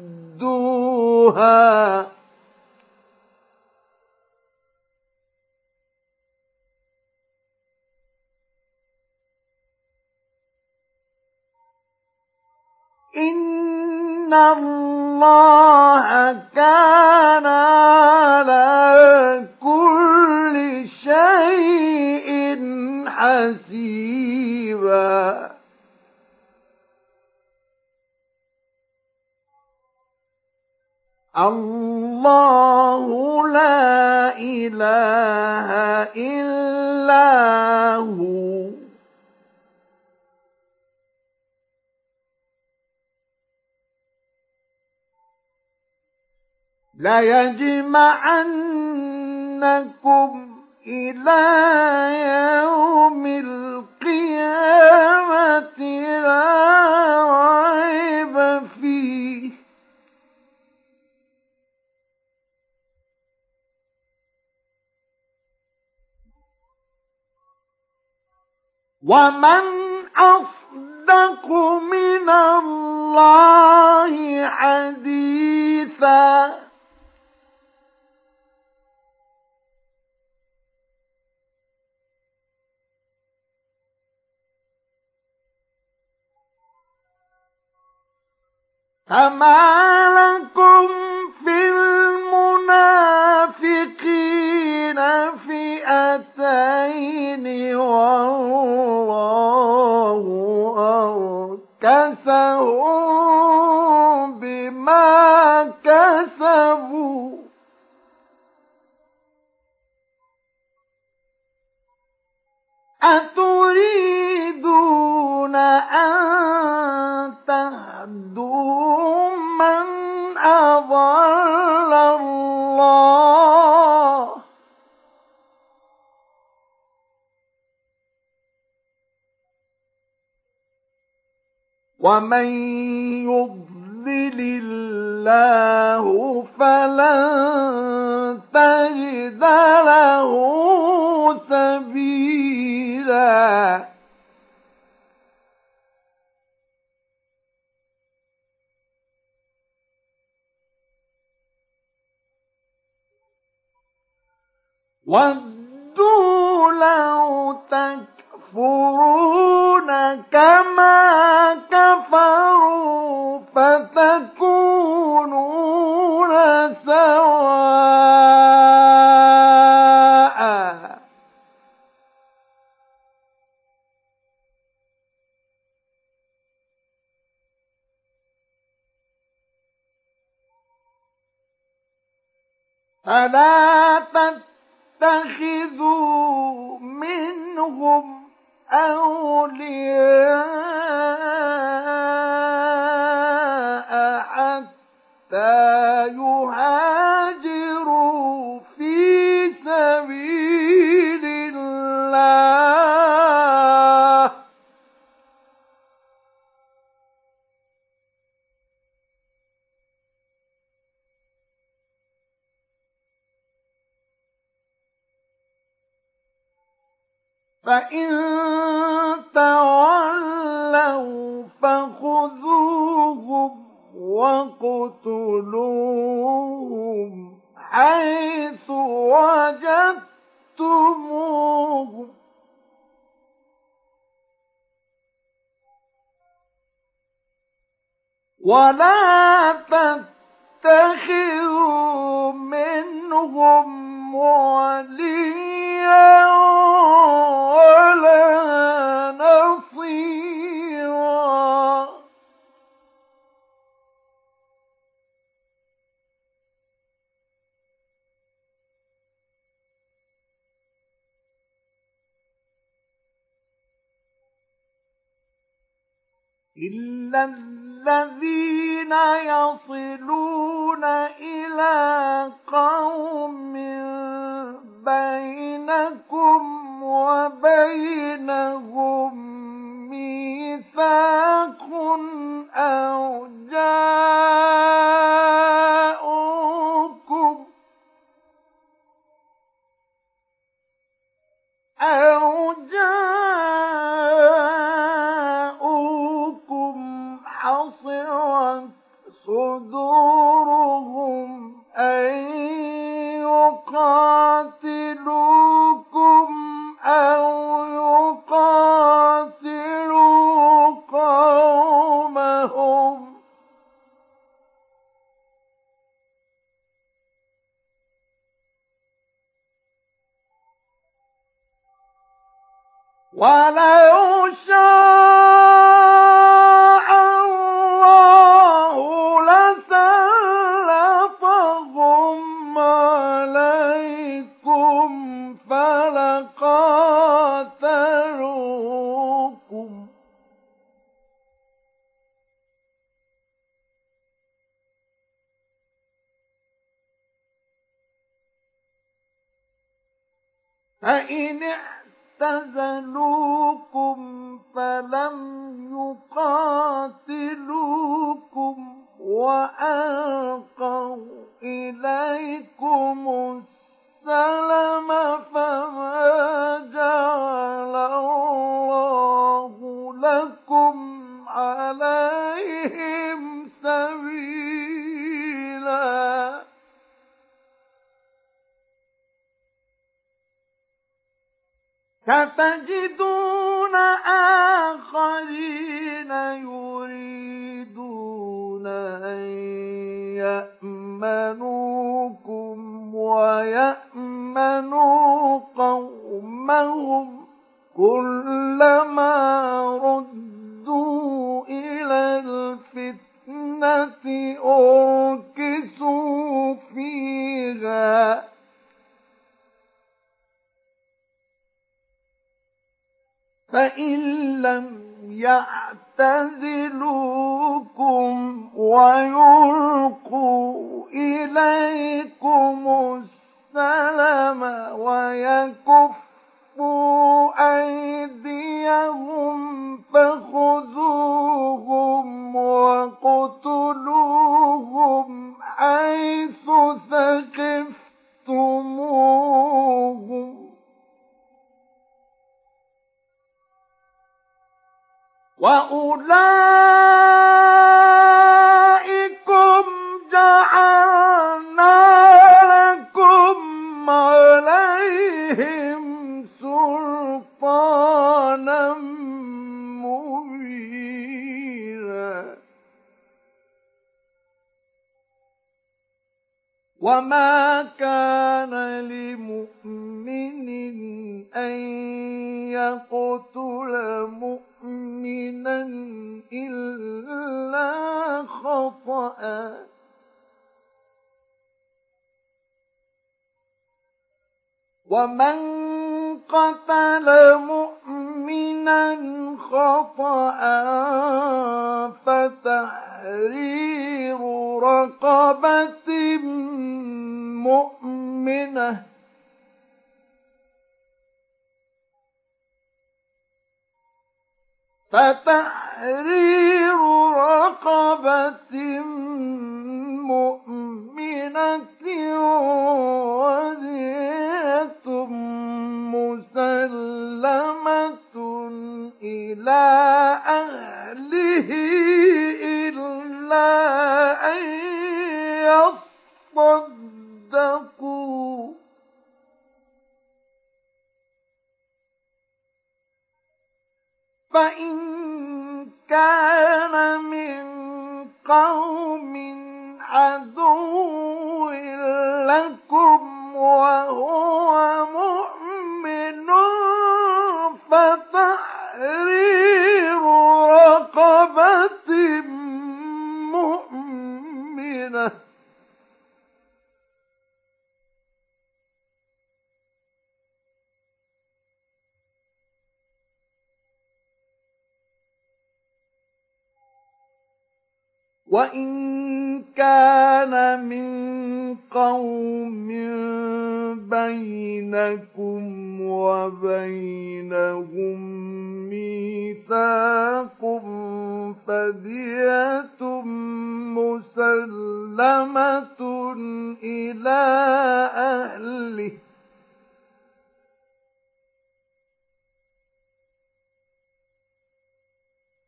ردوها إن الله كان على كل شيء حسيبا. الله لا إله إلا هو ليجمعنكم إلى يوم القيامة لا ريب فيه ومن أصدق من الله حديثا فما لكم في المنافقين فئتين والله أركسهم بما كسبوا. أتريدون أن تهدوا من أضل الله؟ ومن يضلل الله فلن تجد له سبيلا ودوا لو تكفرون كما كفروا فتكونون سواء فلا تتخذوا منهم أولياء حتى يهاجروا فإن تولوا فخذوهم حيث وجدتموهم ولا تتبعوا تتخذوا منهم وليا ولا نصيرا. إلا الذين يصلون إلى قوم بينكم وبينهم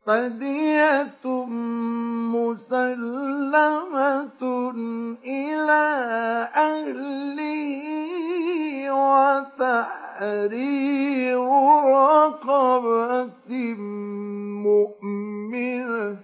فدية مسلمة إلى أهله وتحرير رقبة مؤمنة.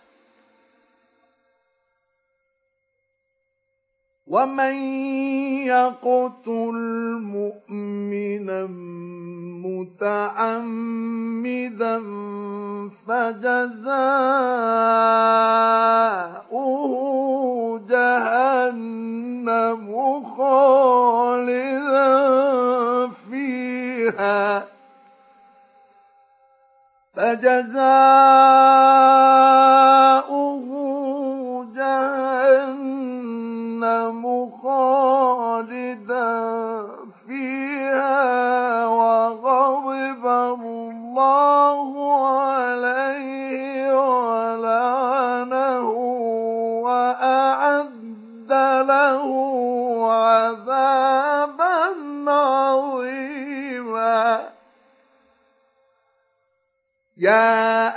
ومن يقتل مؤمنا متعمدا فجزاؤه جهنم خالدا فيها فجزاؤه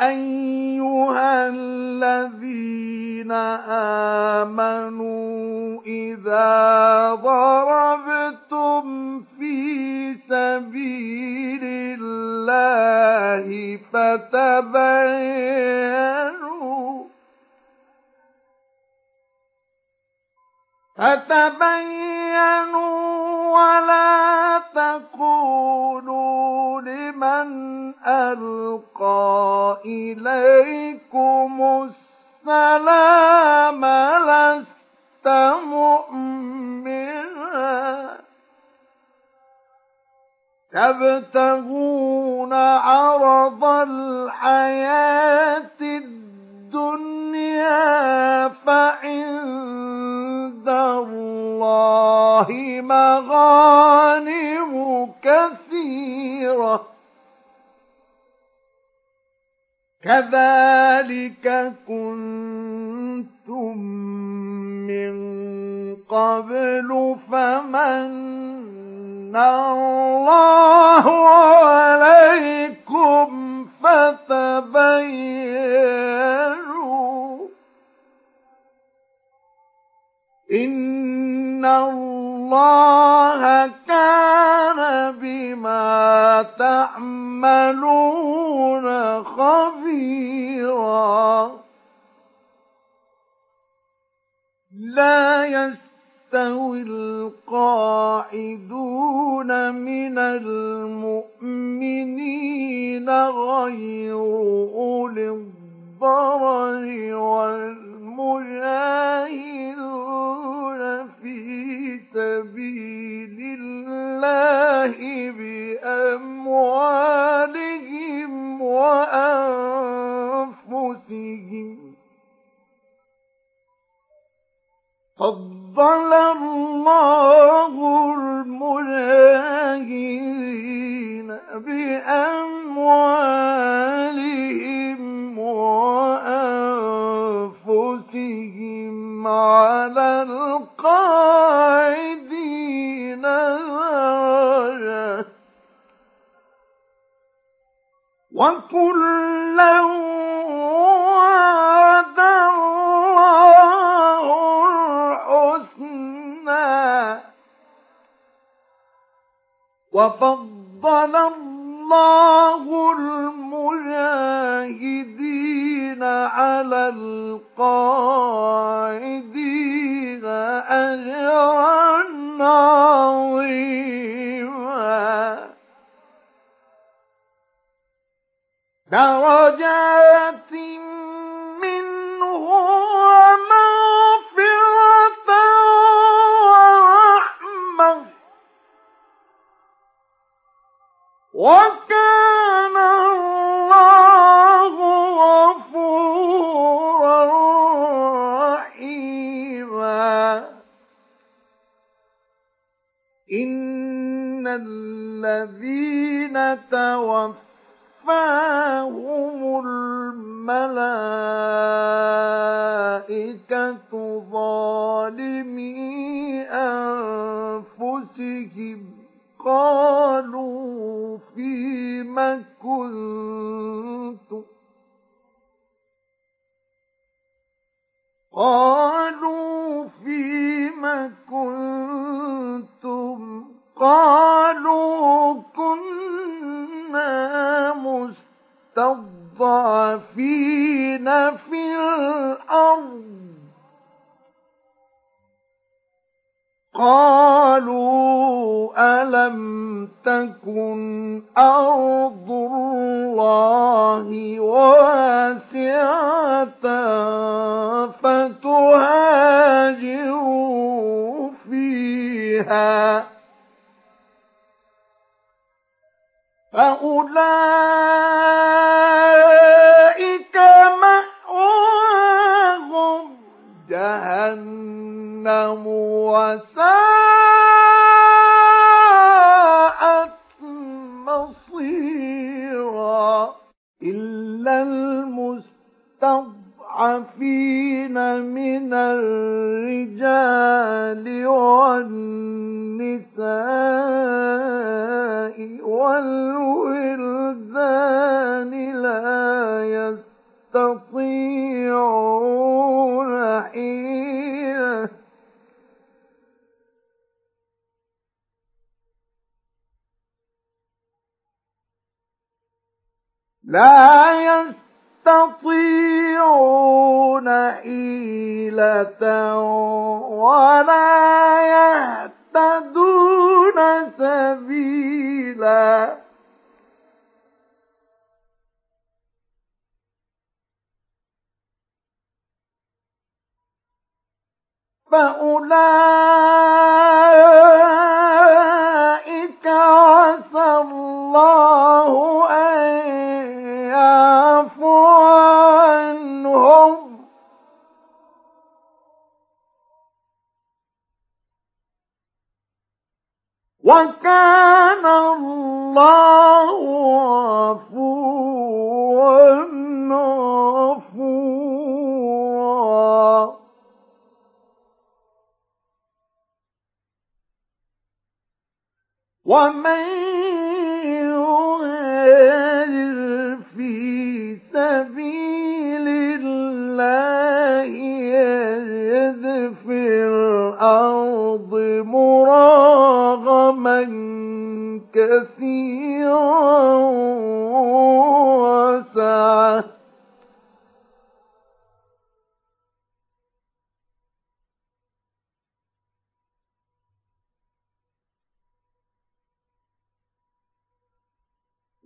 أن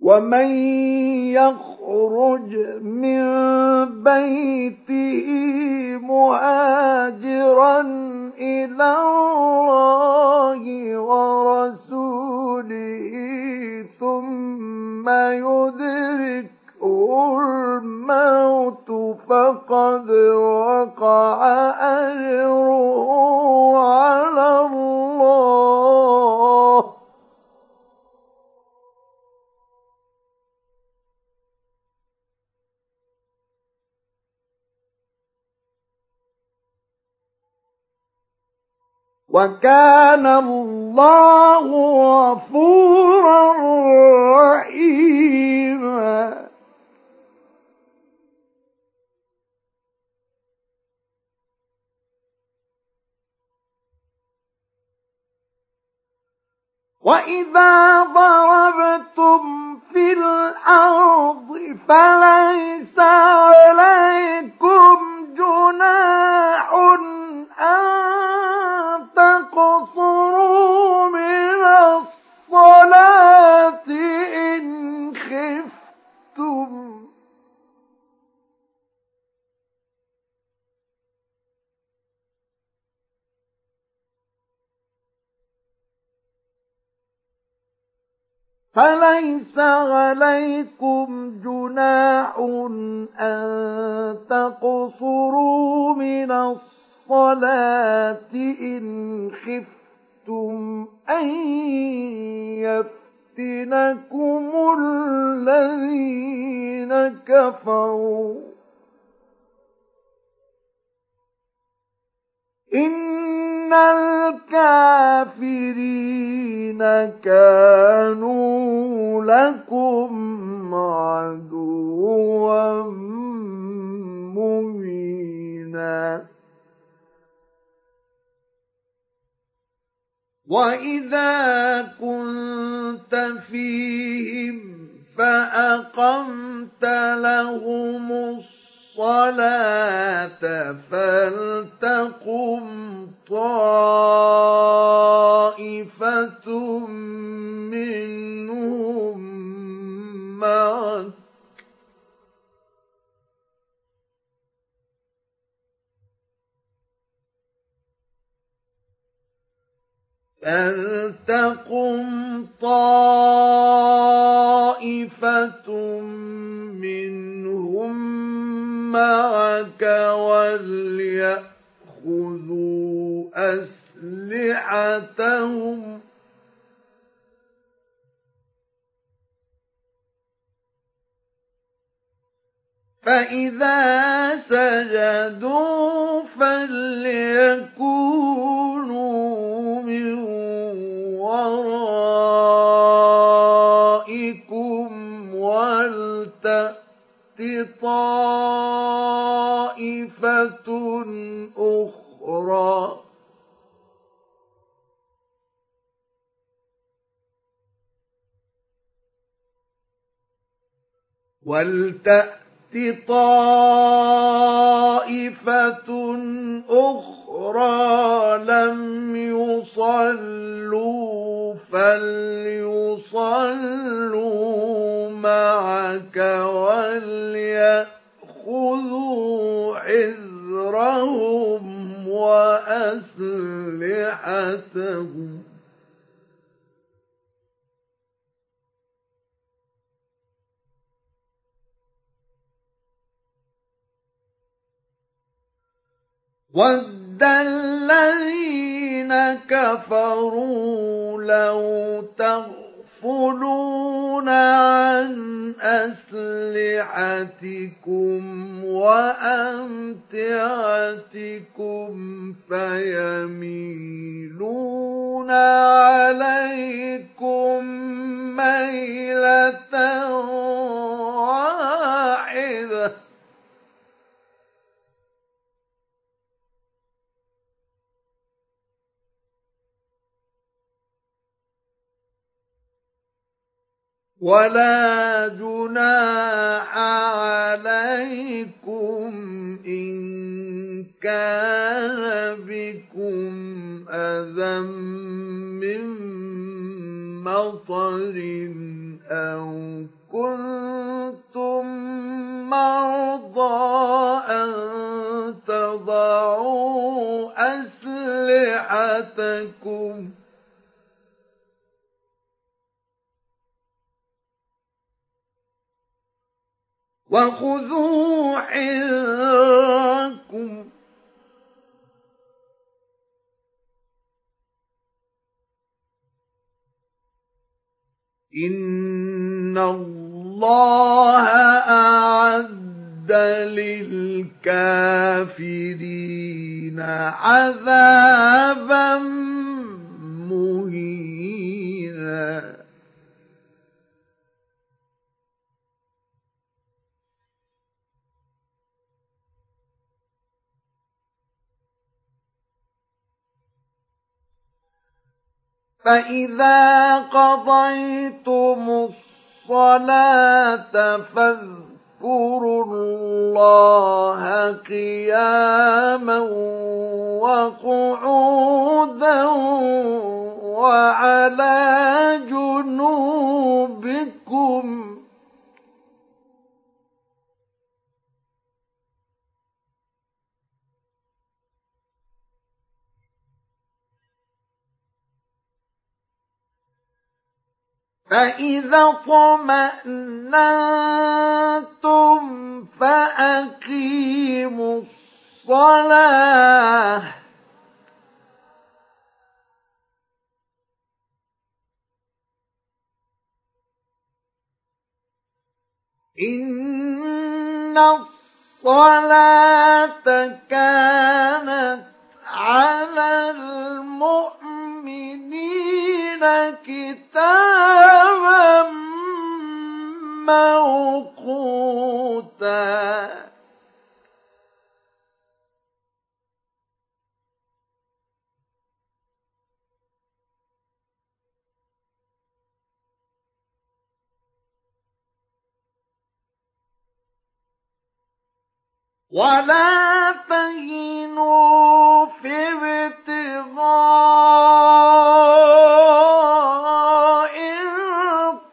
ومن يخرج من بيته مهاجرا إلى الله ورسوله ثم يدركه الموت فقد وقع أجره على الله. وكان الله غفورا رحيما. وإذا ضربتم في الأرض فليس عليكم جناح أن من الصلاة إن خفتم. فليس عليكم جناح أن تقصروا من الصلاة إن خفتم أن يفتنكم الذين كفروا. إن الكافرين كانوا لكم عدوا مبينا. وإذا كنت فيهم فأقمت لهم الصلاة فلتقم طائفة منهم معك فلتقم طائفة منهم معك وليأخذوا أسلحتهم فإذا سجدوا فليكونوا من ورائكم ولتأتوا طائفة أخرى. ولتأت طائفة أخرى لم يصلوا فليصلوا معك وليأخذوا حذرهم وأسلحتهم. ود الذين كفروا لو تغفلون عن أسلحتكم وأمتعتكم فيميلون عليكم ميلة واحدة ولا جناح عليكم إن كان بكم أذى من مطر أو كنتم مرضى أن تضعوا أسلحتكم وخذوا حذركم. إن الله أعد للكافرين عذابا مهينا. فإذا قضيتم الصلاة فاذكروا الله قياما وقعودا وعلى جنوبكم فإذا طمأنتم فأقيموا الصلاة. إن الصلاة كانت على المؤمنين. كتابا موقوتا ولا تهنوا في ابتغاء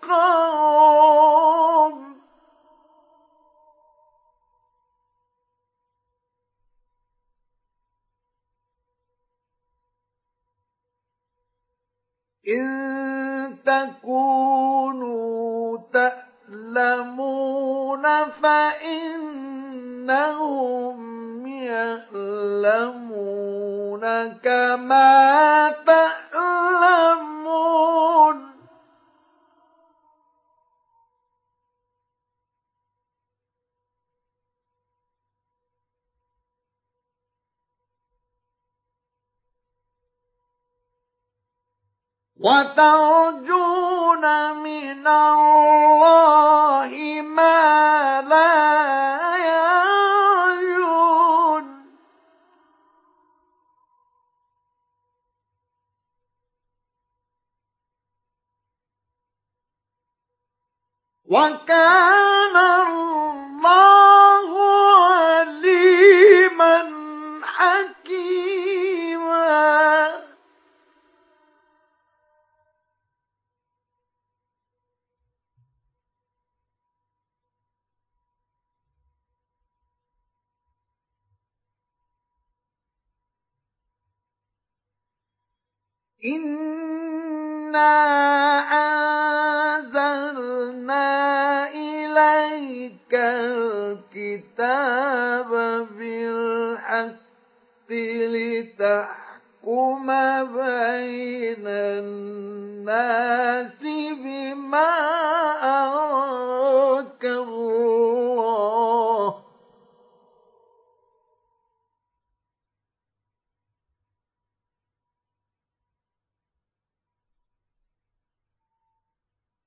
القوم إن تكونوا تألمون فإنهم يألمون كما تألمون وترجون من الله ما لا يرجون وكان الله إنا أنزلنا إليك الكتاب بالحق لتحكم بين الناس بما أراك الله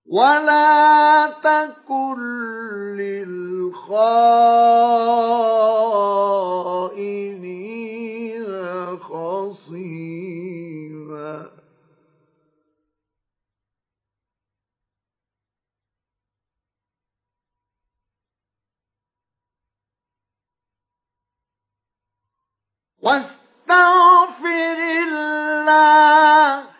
ولا تكن للخائنين خصيما واستغفر الله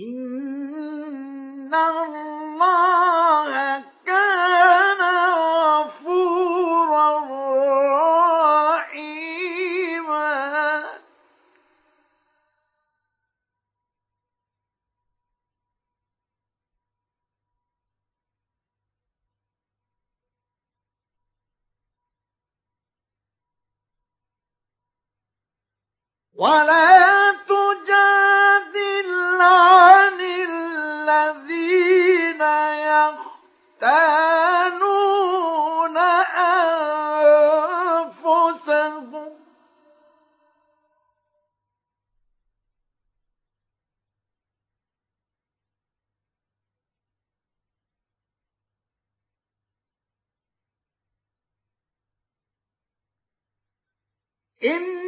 إن الله كان غفورا رحيما ولا تجادل عن الذين يختانون أنفسهم. إن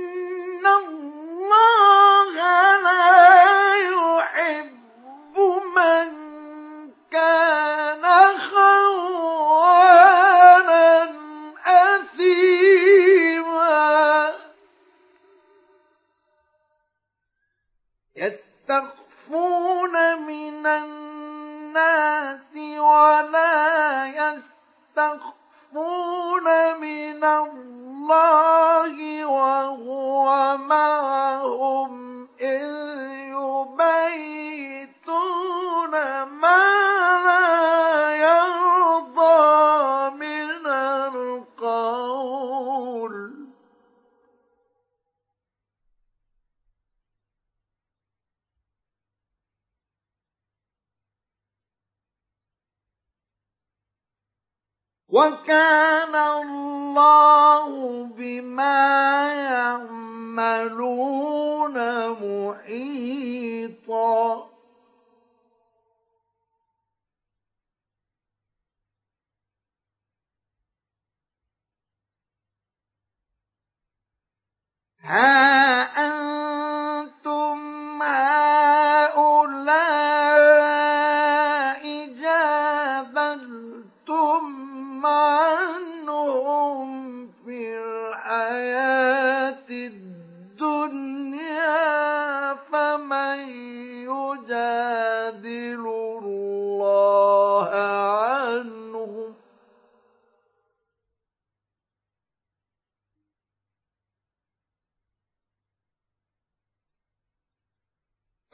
يستخفون من الله وهو معهم. وكان الله بما يعملون محيطا. ها أنتم هؤلاء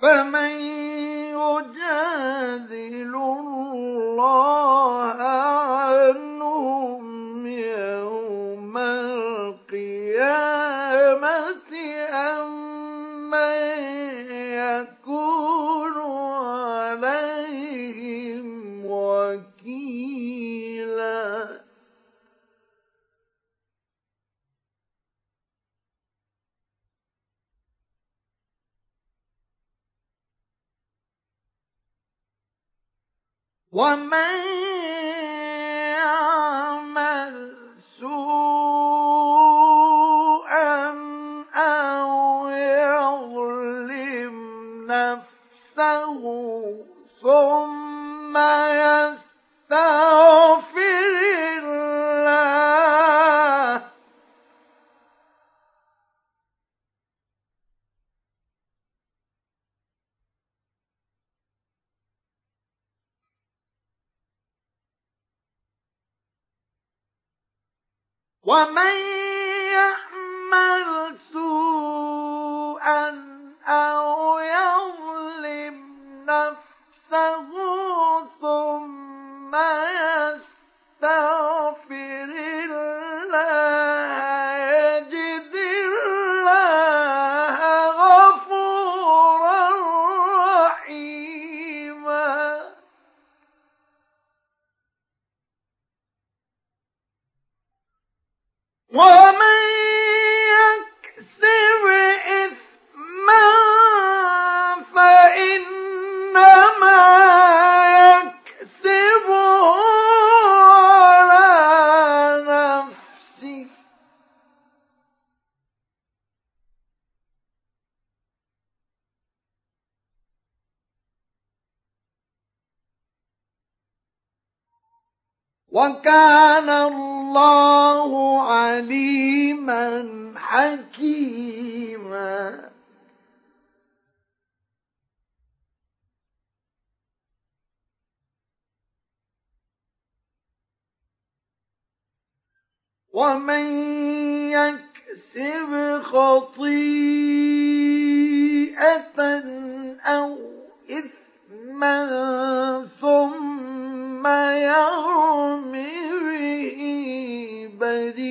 فمن يجادل الله ومن يعمل أو يظلم نفسه ثم يستغفر ومن يعمل سوءا أو ومن يكسب خطيئة أو إثما ثم يرم به بريئا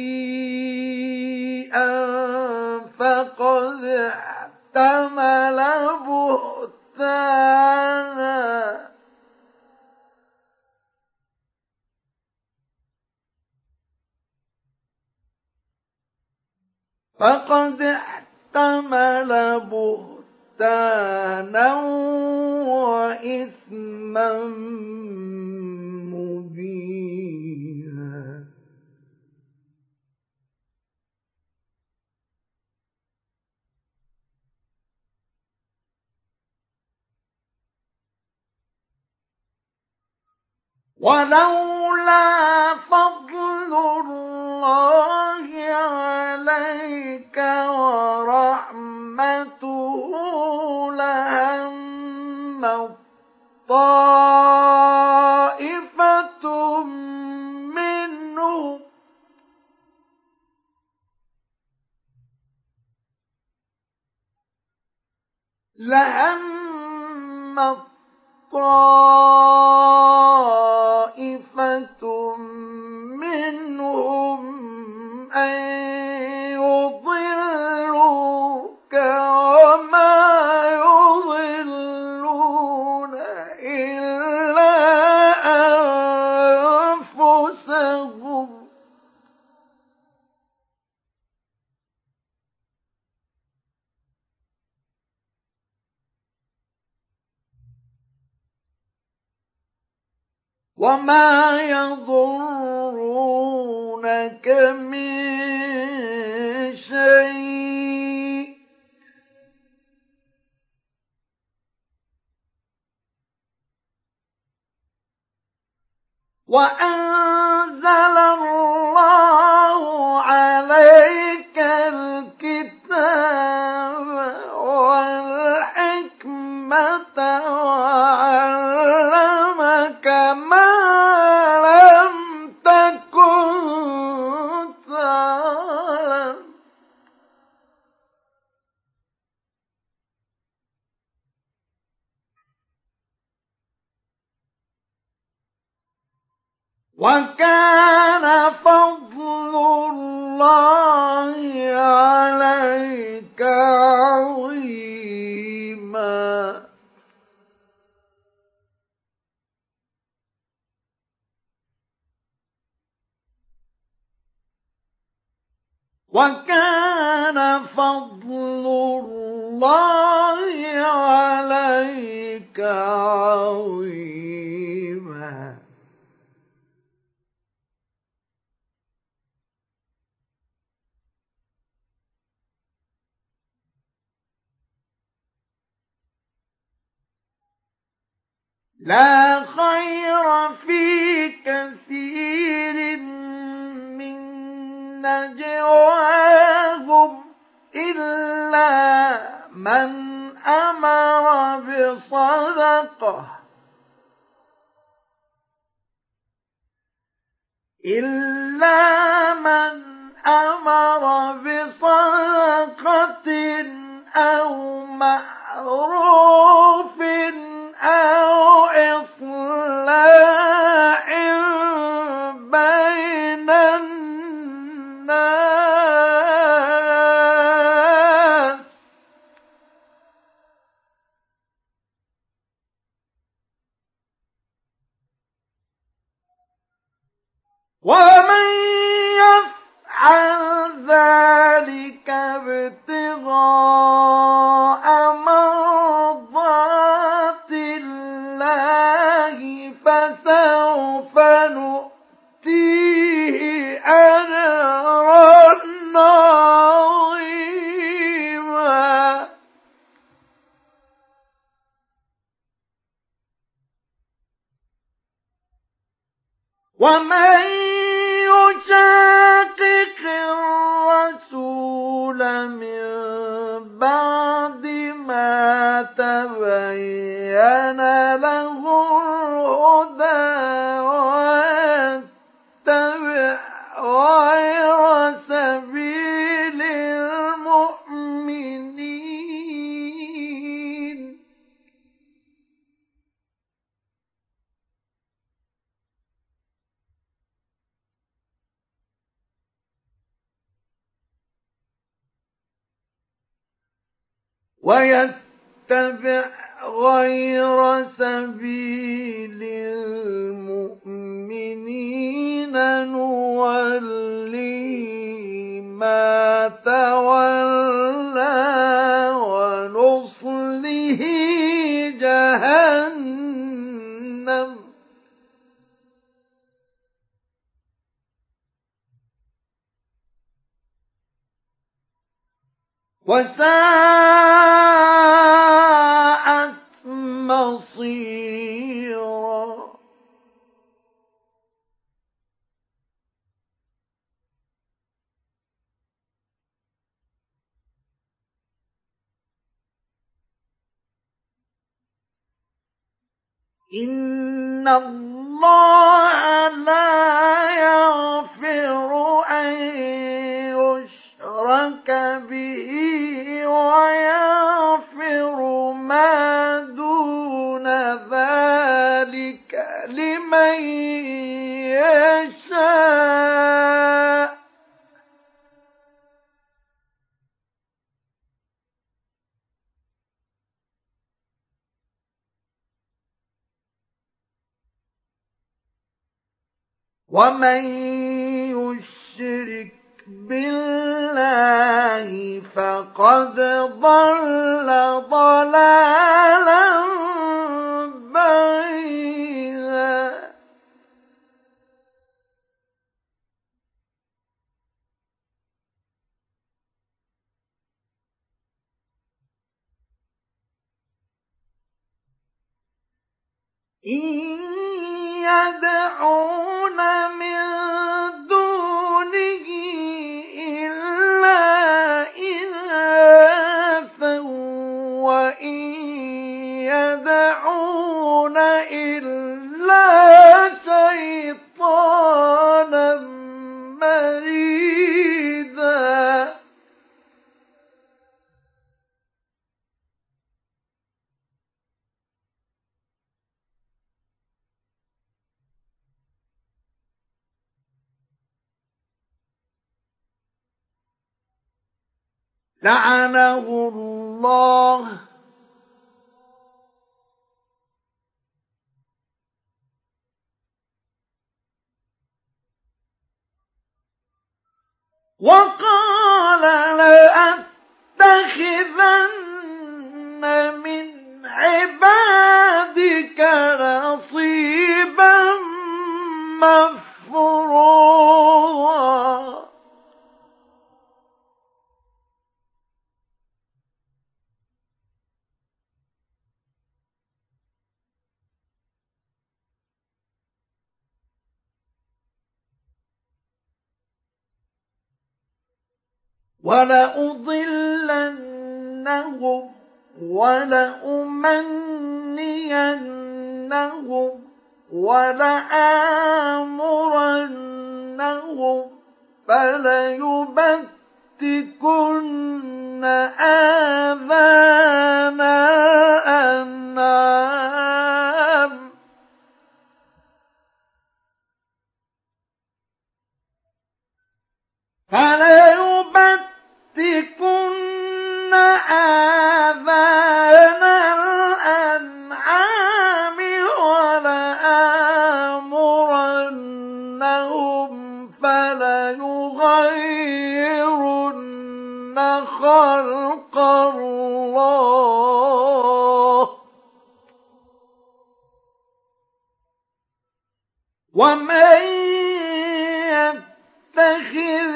فقد فقد احتمل بهتانا وإثما مبينا. ولولا فضل الله عليك ورحمته لهم طائفة منهم. لهم طائفة منهم أن وما يضرونك من شيء وأنزل الله عليك الكتاب والحكمة وكان فضل الله عليك عظيما. وكان فضل الله عليك عظيما. لا خير في كثير من نجواهم إلا من أمر بصدقة. إلا من أمر بصدقة أو معروف أو إصلاح ومن لعنه الله. وقال لأتخذن من عبادك نصيبا مفروضا. ولأضلنهم ولأمنينهم ولآمرنهم فليبتكن آذان الأنعام فليبتكن ومن يتخذ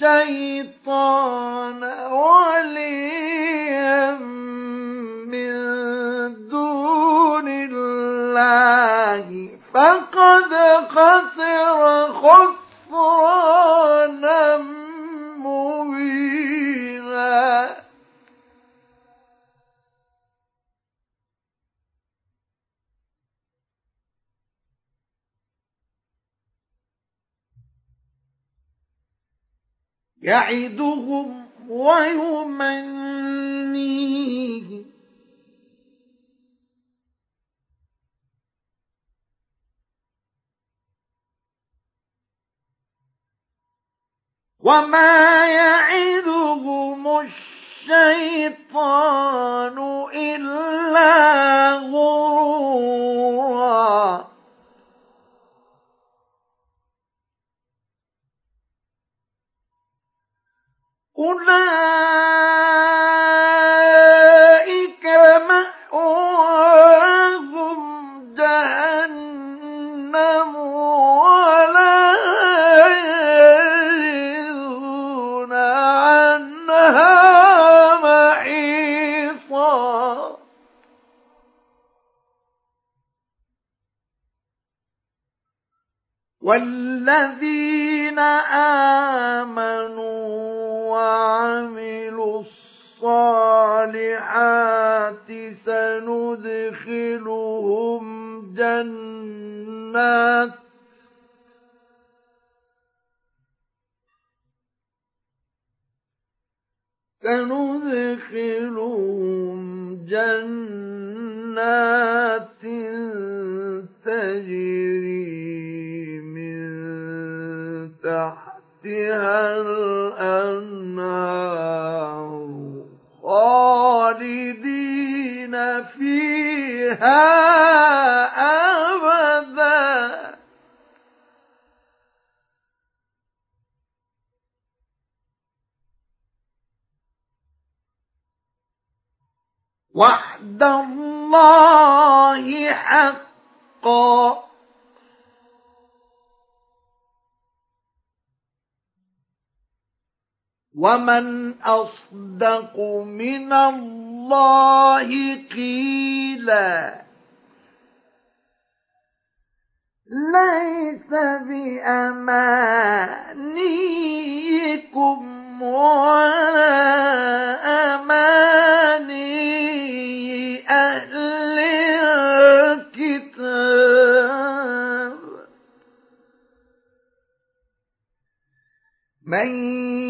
الشيطان وليا من دون الله فقد خسر خسرانا يعدهم ويمنيهم. وما يعدهم الشيطان إلا غرورا. أولئك مأواهم جهنم ولا يجدون عنها محيصا والذين آمنوا وعملوا الصالحات سندخلهم جنات سندخلهم جنات تجري من تحتها الأنهار خالدين فيها أبدا. وعد الله حقا. ومن اصدق من الله قيلا ليس بامانيكم ولا اماني أهل الكتاب من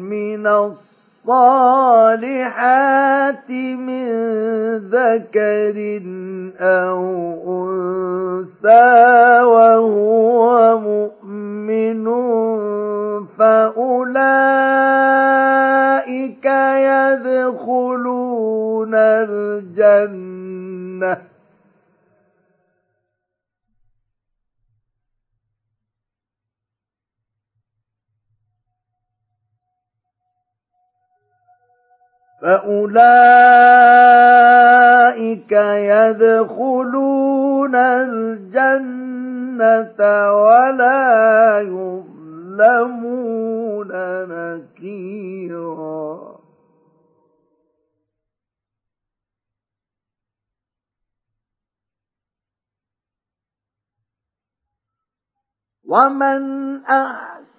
من الصالحات من ذكر أو أنثى وهو مؤمن فأولئك يدخلون الجنة. فأولئك يدخلون الجنة ولا يظلمون نكيرا ومن أحسن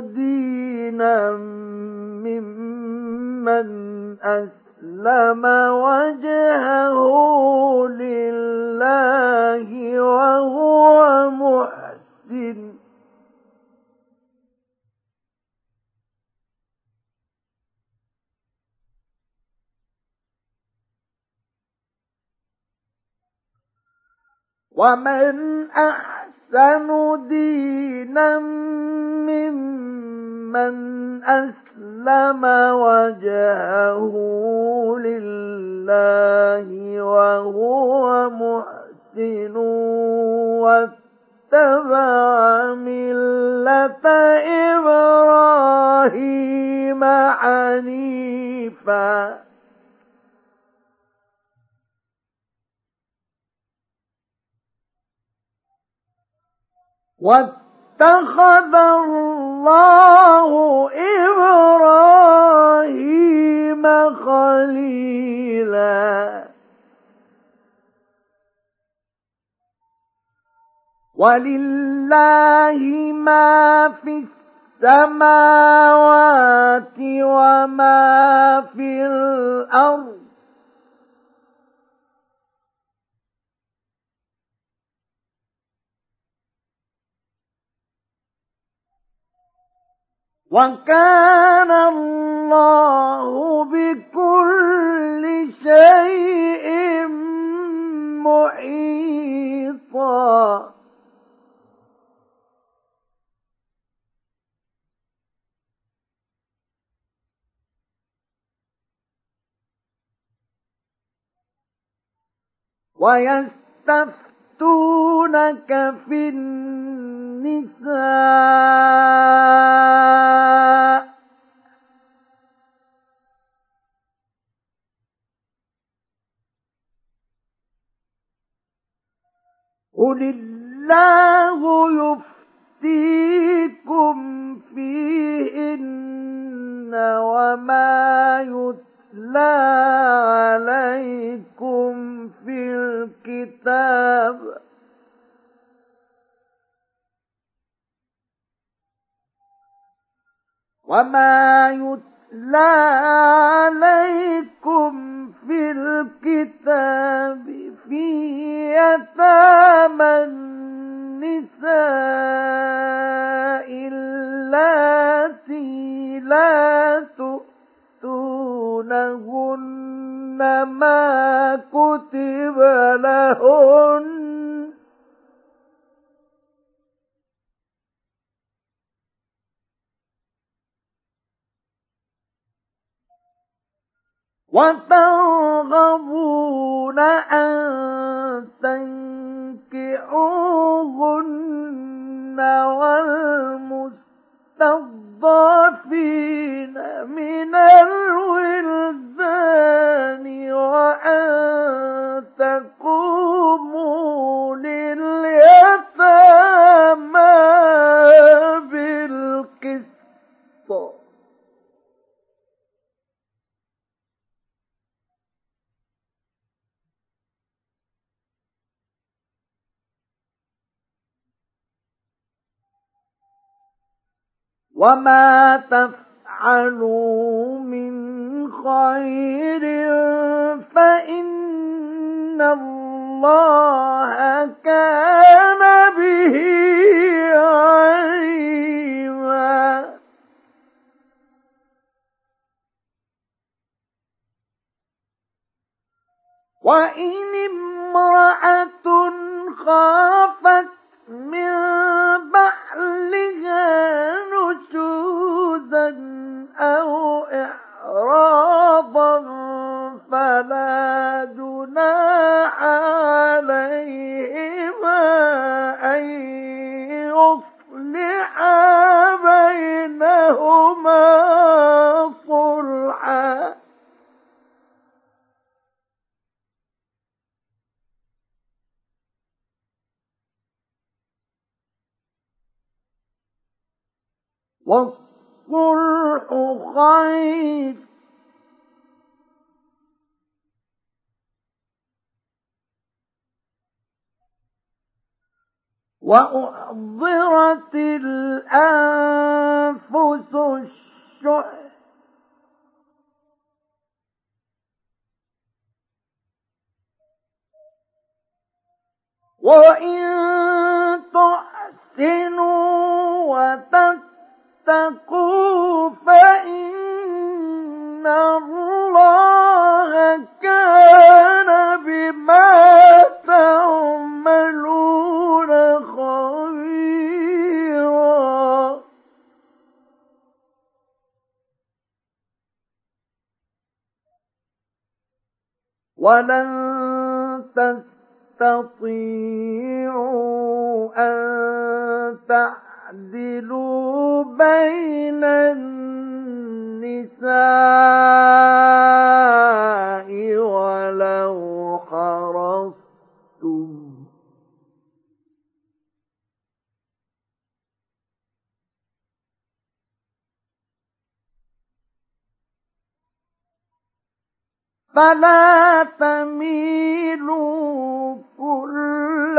دينا ممن أسلم وجهه لله وهو محسن. ومن أحسن دينا ممن أسلم وجهه لله وهو محسن واتبع ملة إبراهيم حنيفاً واتخذ الله إبراهيم خليلا. ولله ما في السماوات وما في الأرض. وكان الله بكل شيء محيطا. ويستفتونك في النساء. قل الله يفتيكم فيهن وما يتلى عليكم في الكتاب وما يتلى عليكم في الكتاب في يتامى النساء اللاتي لا تؤتونهن ما كتب لهن. وترغبون أن تنكحوهن والمستضعفين من الولدان وأن تقوموا لليتامى بالقسط وما تفعلوا من خير فإن الله كان به عليما وإن امرأة خافت من نشوزا أو فلا جناح عليهما والصلح خير. وأحضرت الأنفس الشح. وإن تحسنوا وتتقوا فإن الله كان بما خبيرا. ولن تستطيعوا أن تعدلوا بين النساء ولو حرصتم. فلا تميلوا كل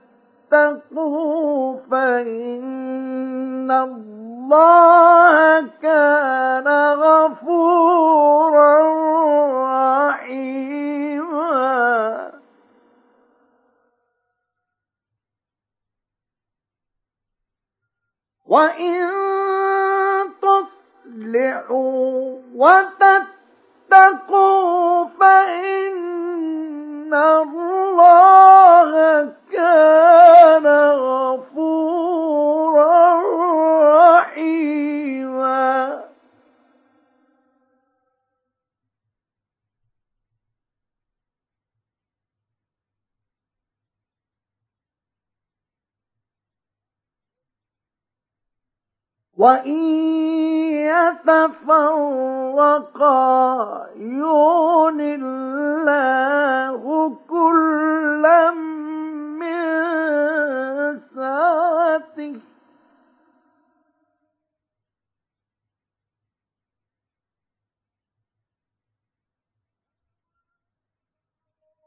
فإن الله كان غفورا رحيما. وإن تصلحوا وتتقوا فإن الله كان غفورا رحيما وإن يتفرقا يغن الله كلا من سعته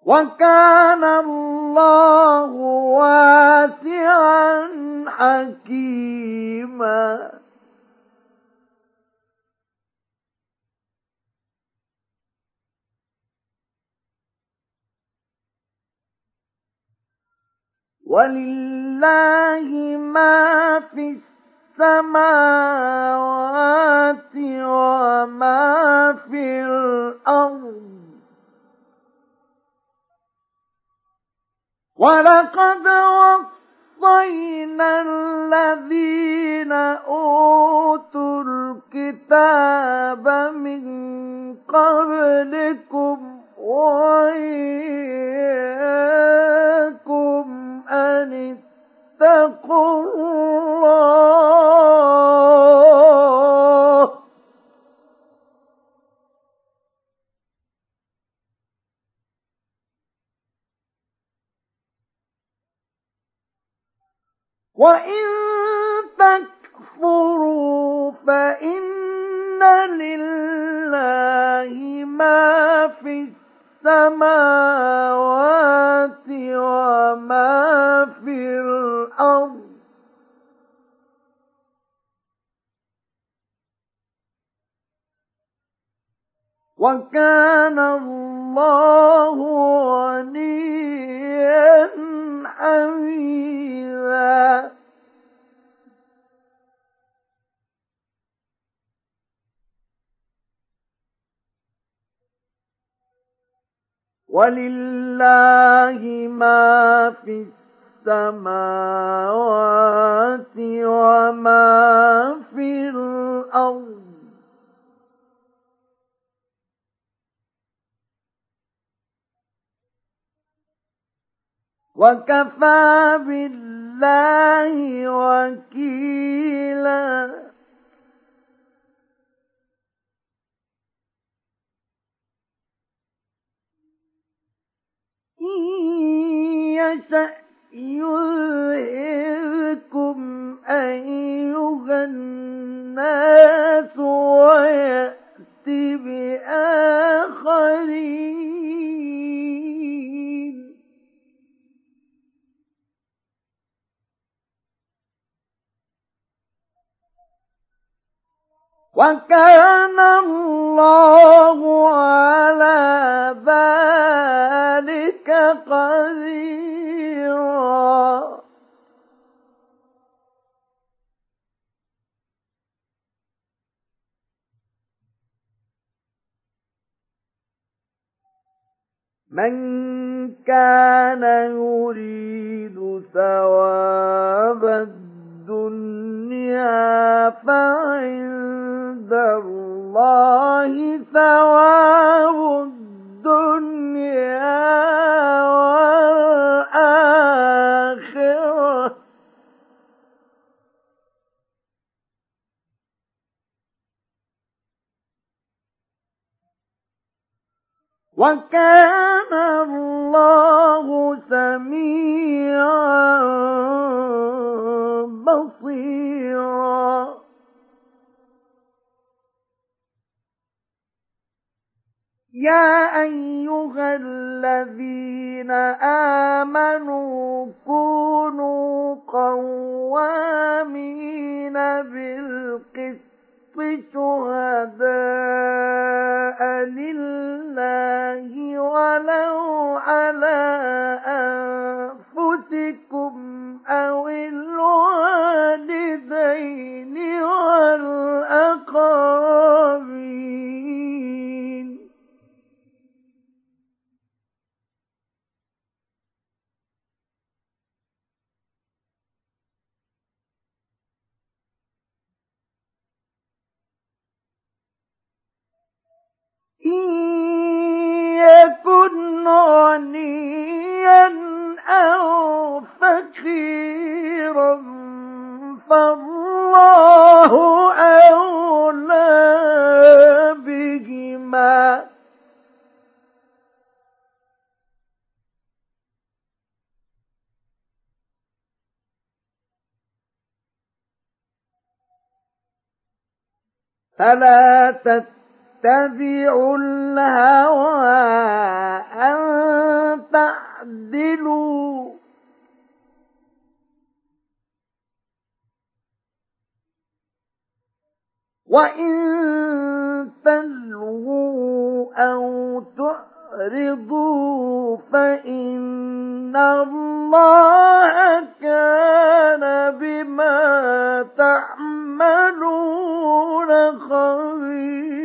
وكان الله واسعا حكيما ولله ما في السماوات وما في الأرض ولقد وصينا الذين أوتوا الكتاب من قبلكم وإياكم أن اتقوا الله. وإن تكفروا فإن لله ما في السماوات وما في الأرض. وكان الله غنيا حميدا. ولله ما في السماوات وما في الأرض. وكفى بالله وكيلا. يشأ يذهبكم أيها الناس ويأت بآخرين. وكان الله على ذلك من كان يريد ثواب الدنيا فعند الله ثواب الدنيا والآخرة. وكان الله سميعا بصيرا. يا أيها الذين آمنوا كونوا قوامين بالقسط شهداء لله ولو على أنفسكم أو الوالدين والأقربين إن يكن غنيا أو فقيرا فالله أولى بهما. فلا تتبعوا تتبعوا الهوى أن تعدلوا وإن تلووا أو تعرضوا فإن الله كان بما تعملون خبيرا.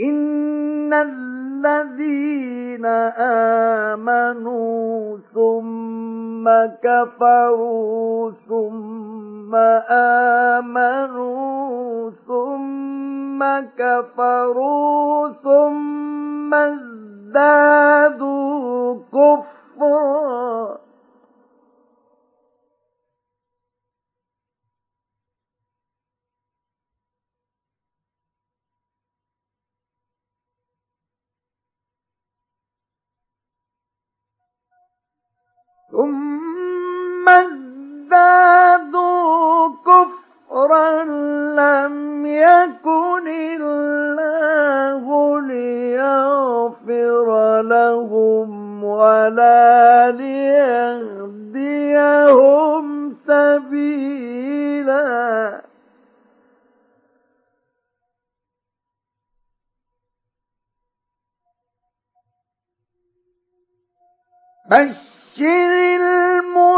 إن الذين آمنوا ثم كفروا ثم آمنوا ثم كفروا ثم ازدادوا كفرا ثم ازدادوا كفرا لم يكن الله ليغفر لهم ولا ليهديهم سبيلا. بشر بشر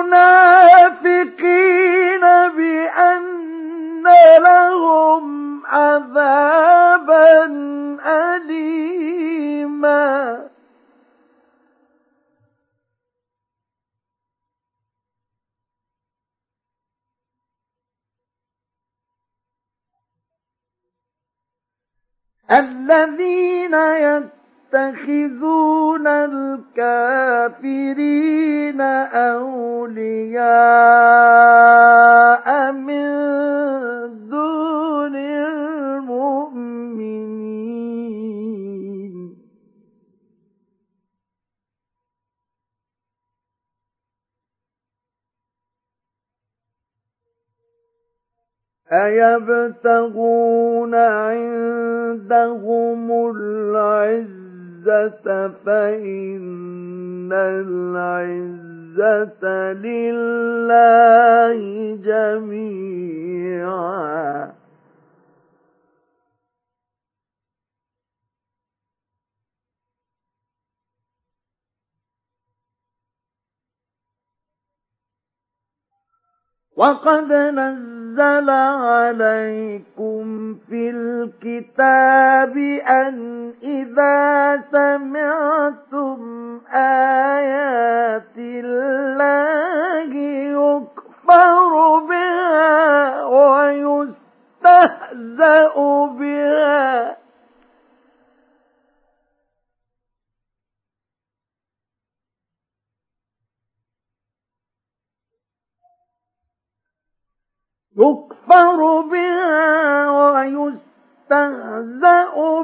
المنافقين بأن لهم عذابا أليما. الذين يتقون يتخذون الكافرين أولياء من دون المؤمنين. أيبتغون عندهم العزة فإن العزة لله جميعا. وقد نزل عليكم في الكتاب أن إذا سمعتم آيات الله يكفر بها ويستهزأ بها يكفر بها ويستهزأ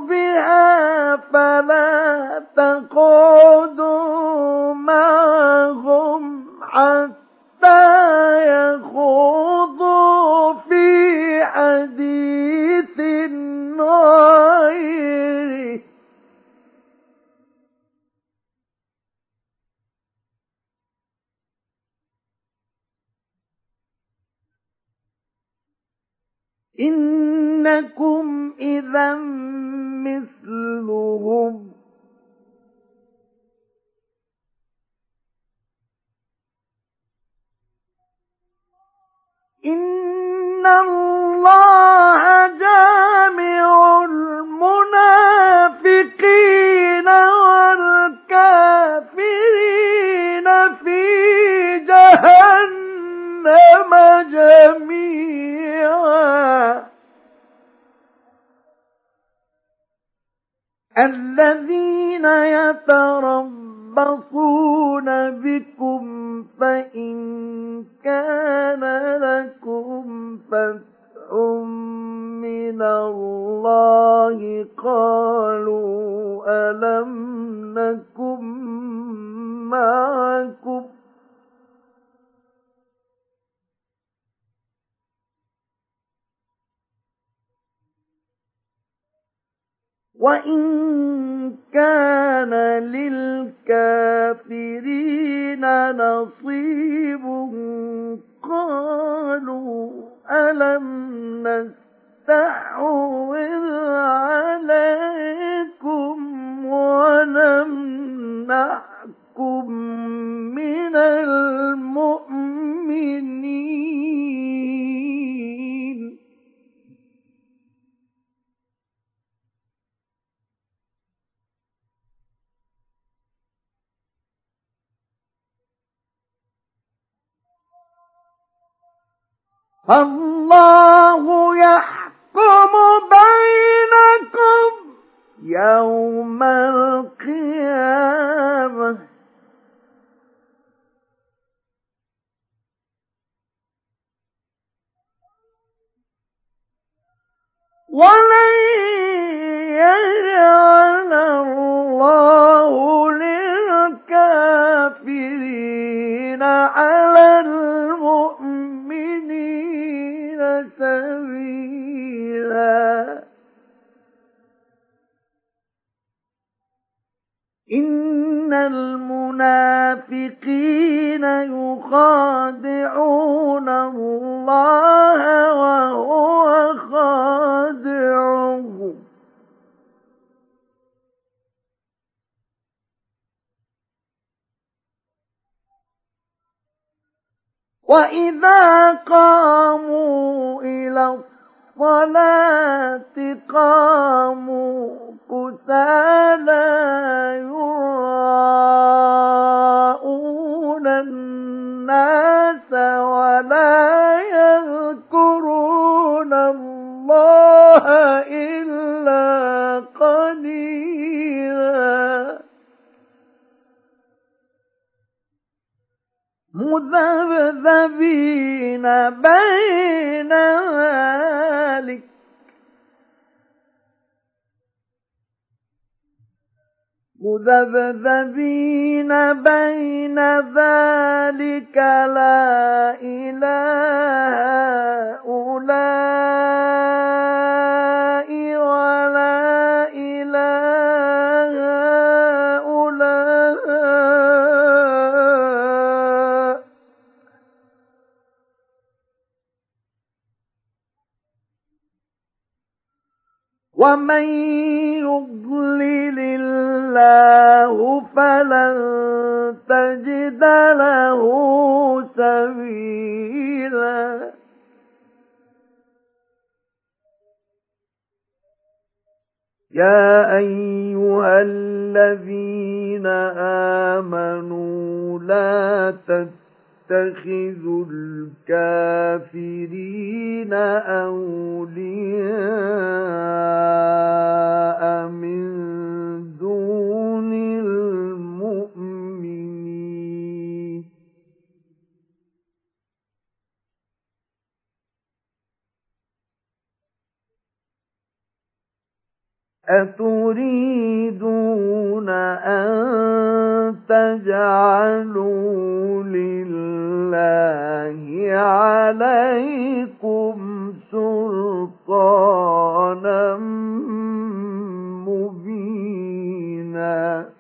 بها فلا تقعدوا معهم حتى يخوضوا. إنكم إذا مثلهم. إن الله جامع المنافقين والكافرين في جهنم. جميعا. الذين يتربصون بكم فإن كان لكم فتح من الله قالوا ألم نكن معكم وإن كان للكافرين نصيب قالوا ألم نستحوذ عليكم ونمنعكم من المؤمنين الله يحكم بينكم يوم القيامة. ولن يجعل الله للكافرين على المؤمنين سبيلا. إن المنافقين يخادعون الله وهو خادعهم. وإذا قاموا إلى الصلاة قاموا كسالى يراءون الناس ولا يذكرون الله إلا قليلا مذبذبين بين ذلك. مذبذبين بين ذلك لا إله هؤلاء ولا إله ومن يضلل الله فلن تجد له سبيلا يا ايها الذين امنوا لا تتخذوا الكافرين أولياء من أتريدون أن تجعلوا لله عليكم سلطانا مبينا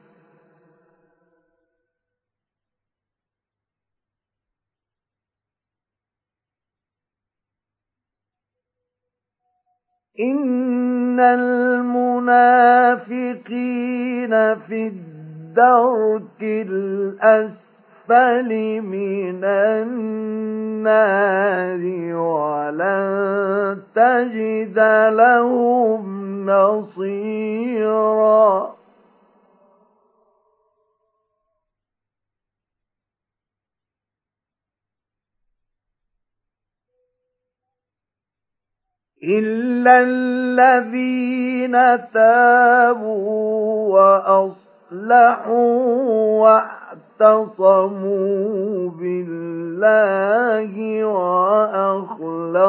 إن المنافقين في الدرك الأسفل من النار ولن تجد لهم نصيراً إلا الذين تابوا وأصلحوا واعتصموا بالله وأخلصوا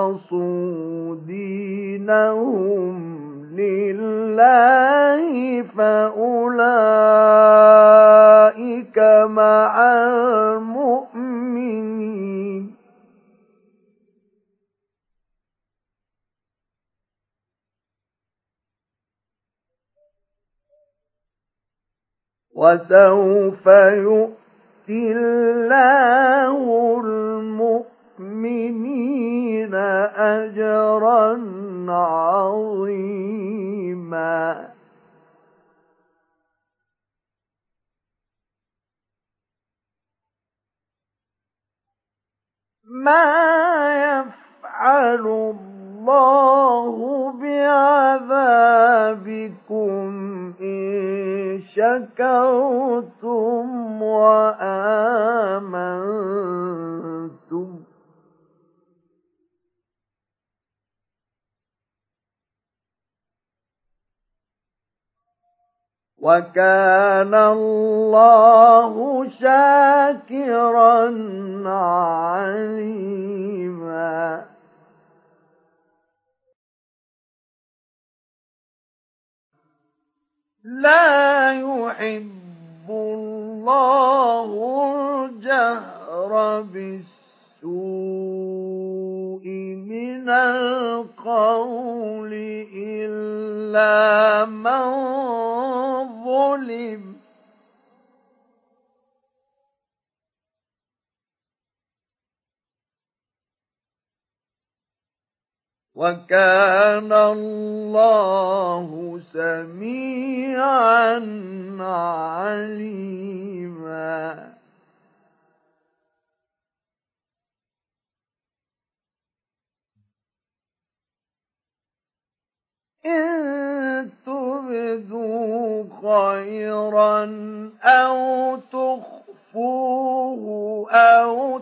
دينهم لله فأولئك مع المؤمنين وسوف يؤتي الله المؤمنين أجرا عظيما. ما يفعل الله بعذابكم إن شكرتم وآمنتم. وكان الله شاكرا عليما. لا يحب الله الجهر بالسوء من القول إلا من ظلم. وكان الله سميعا عليما. إن تبدوا خيرا أو تخفوه أو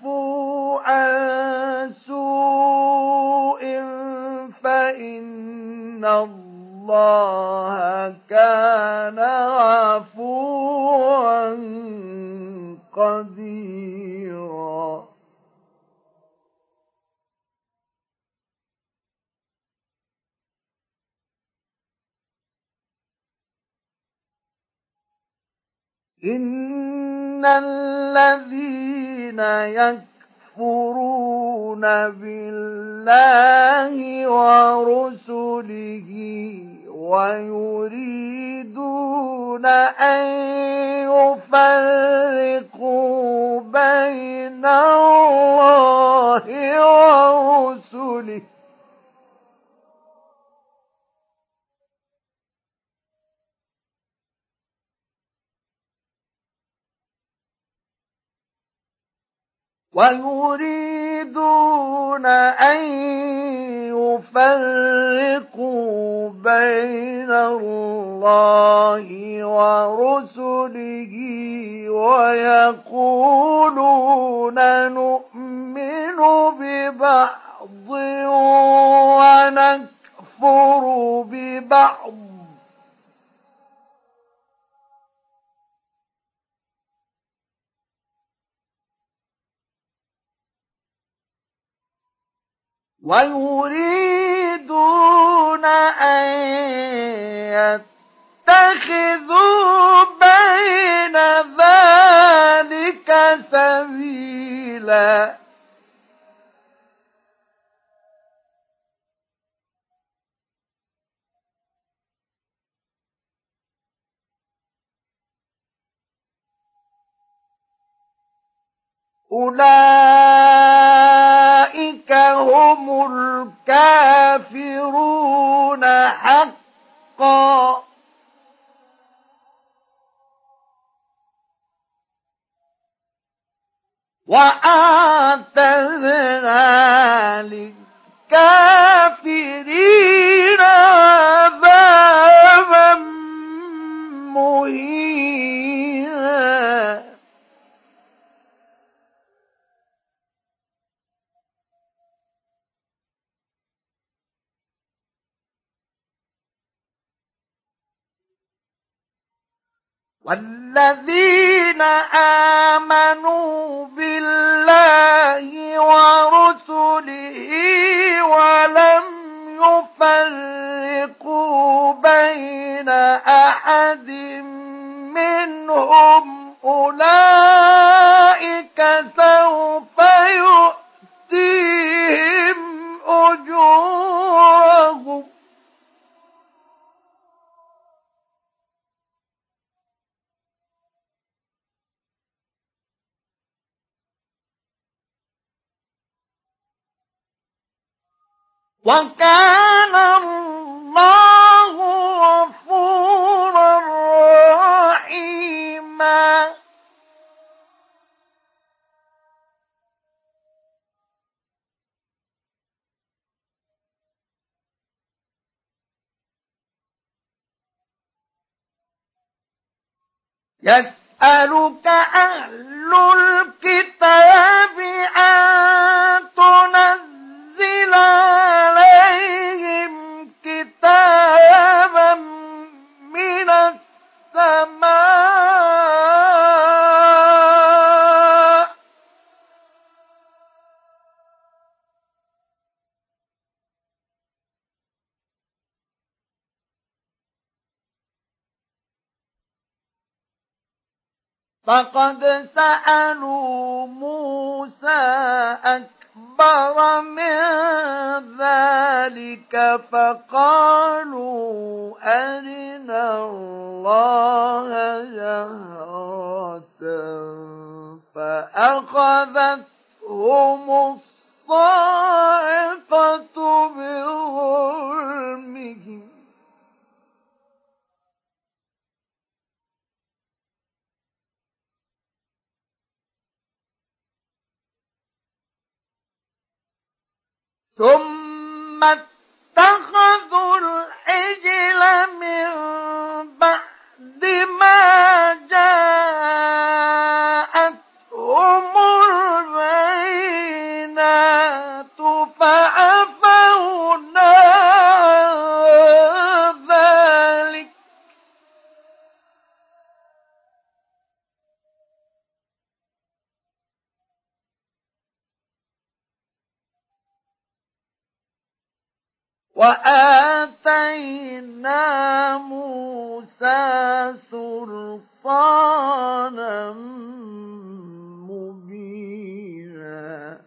تعفوا عن سوء فإن الله كان عفوا قديرا. إن الذين يكفرون بالله ورسله ويريدون أن يفرقوا بين الله ورسله ويريدون أن يفرقوا بين الله ورسله ويقولون نؤمن ببعض ونكفر ببعض. ويريدون أن يتخذوا بين ذلك سبيلا. أولئك هم الكافرون حقا. وآتذنا للكافرين عذابا مهينا. والذين آمنوا بالله ورسله ولم يفرقوا بين أحد منهم أولئك سوف يؤتيهم أجورهم. وكان الله غفورا رحيما. يسألك أهل الكتاب أن تنزل عليهم كتابا من السماء. فقد سألوا موسى أكبر من ذلك فقالوا أرنا الله جهرة فأخذتهم الصاعقة بظلمهم ثم اتخذوا العجل من بعد ما جاءتهم وآتينا موسى سلطانا مبينا.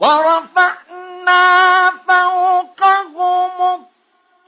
ورفعنا فوقهم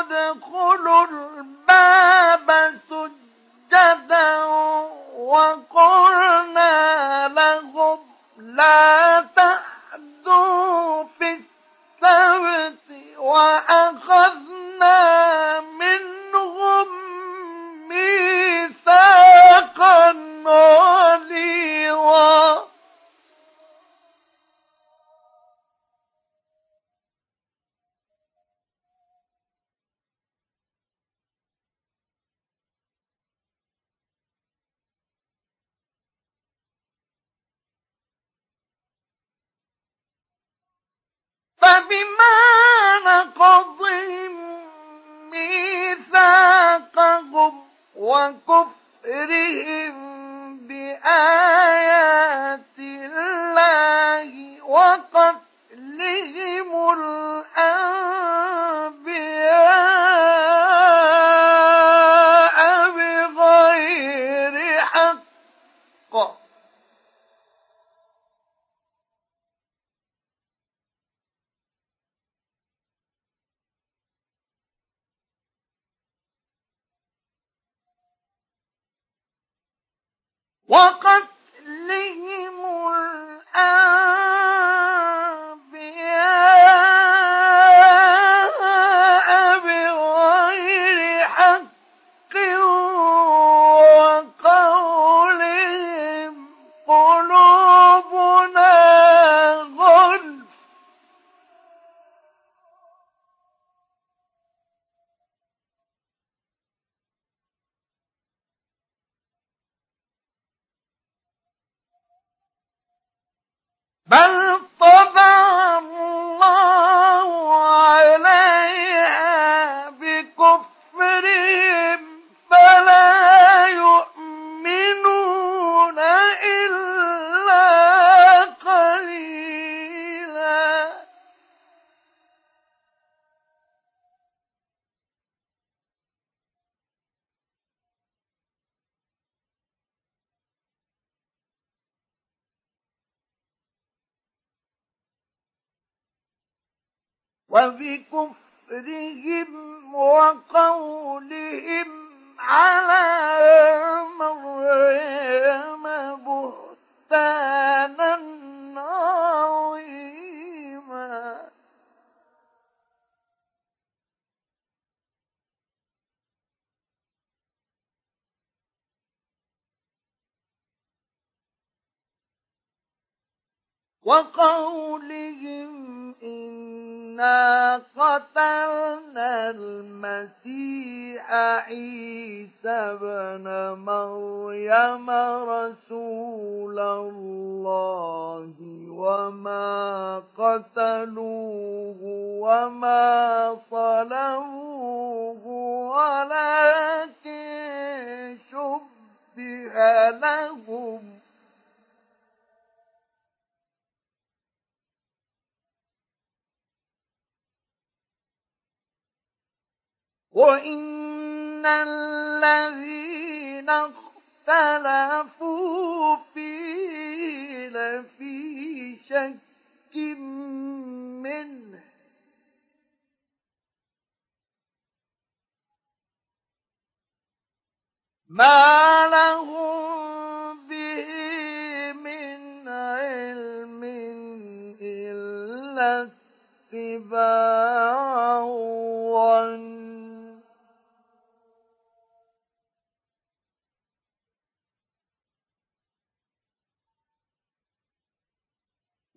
ادخلوا وقلنا لهم لا وكفرهم بآيات الله وقتلهم وقتلهم وقولهم إنا قتلنا المسيح عيسى بن مريم رسول الله وما قتلوه وما صلبوه ولكن شبه لهم. وإن الذين اختلفوا فيه لفي شك منه ما لهم به من علم إلا اتباع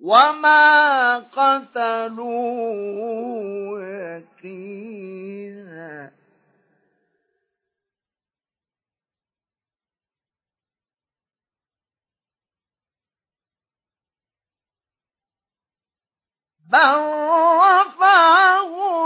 وما قتلوه يقينا بل رفعه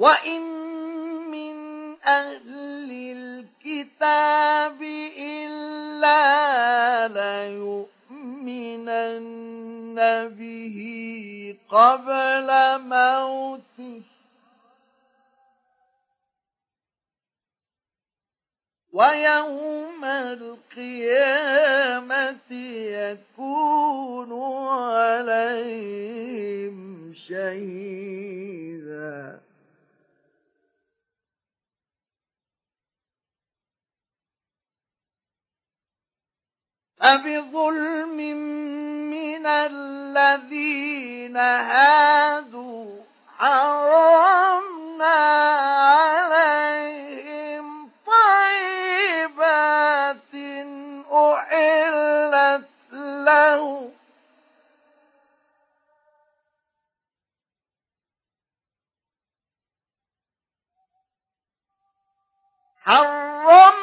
وإن من أهل الكتاب إلا ليؤمنن به قبل موته ويوم القيامة يكون عليهم شهيدا فبظلم من الذين هادوا حرمنا عليهم طيبات أحلت لهم حرمنا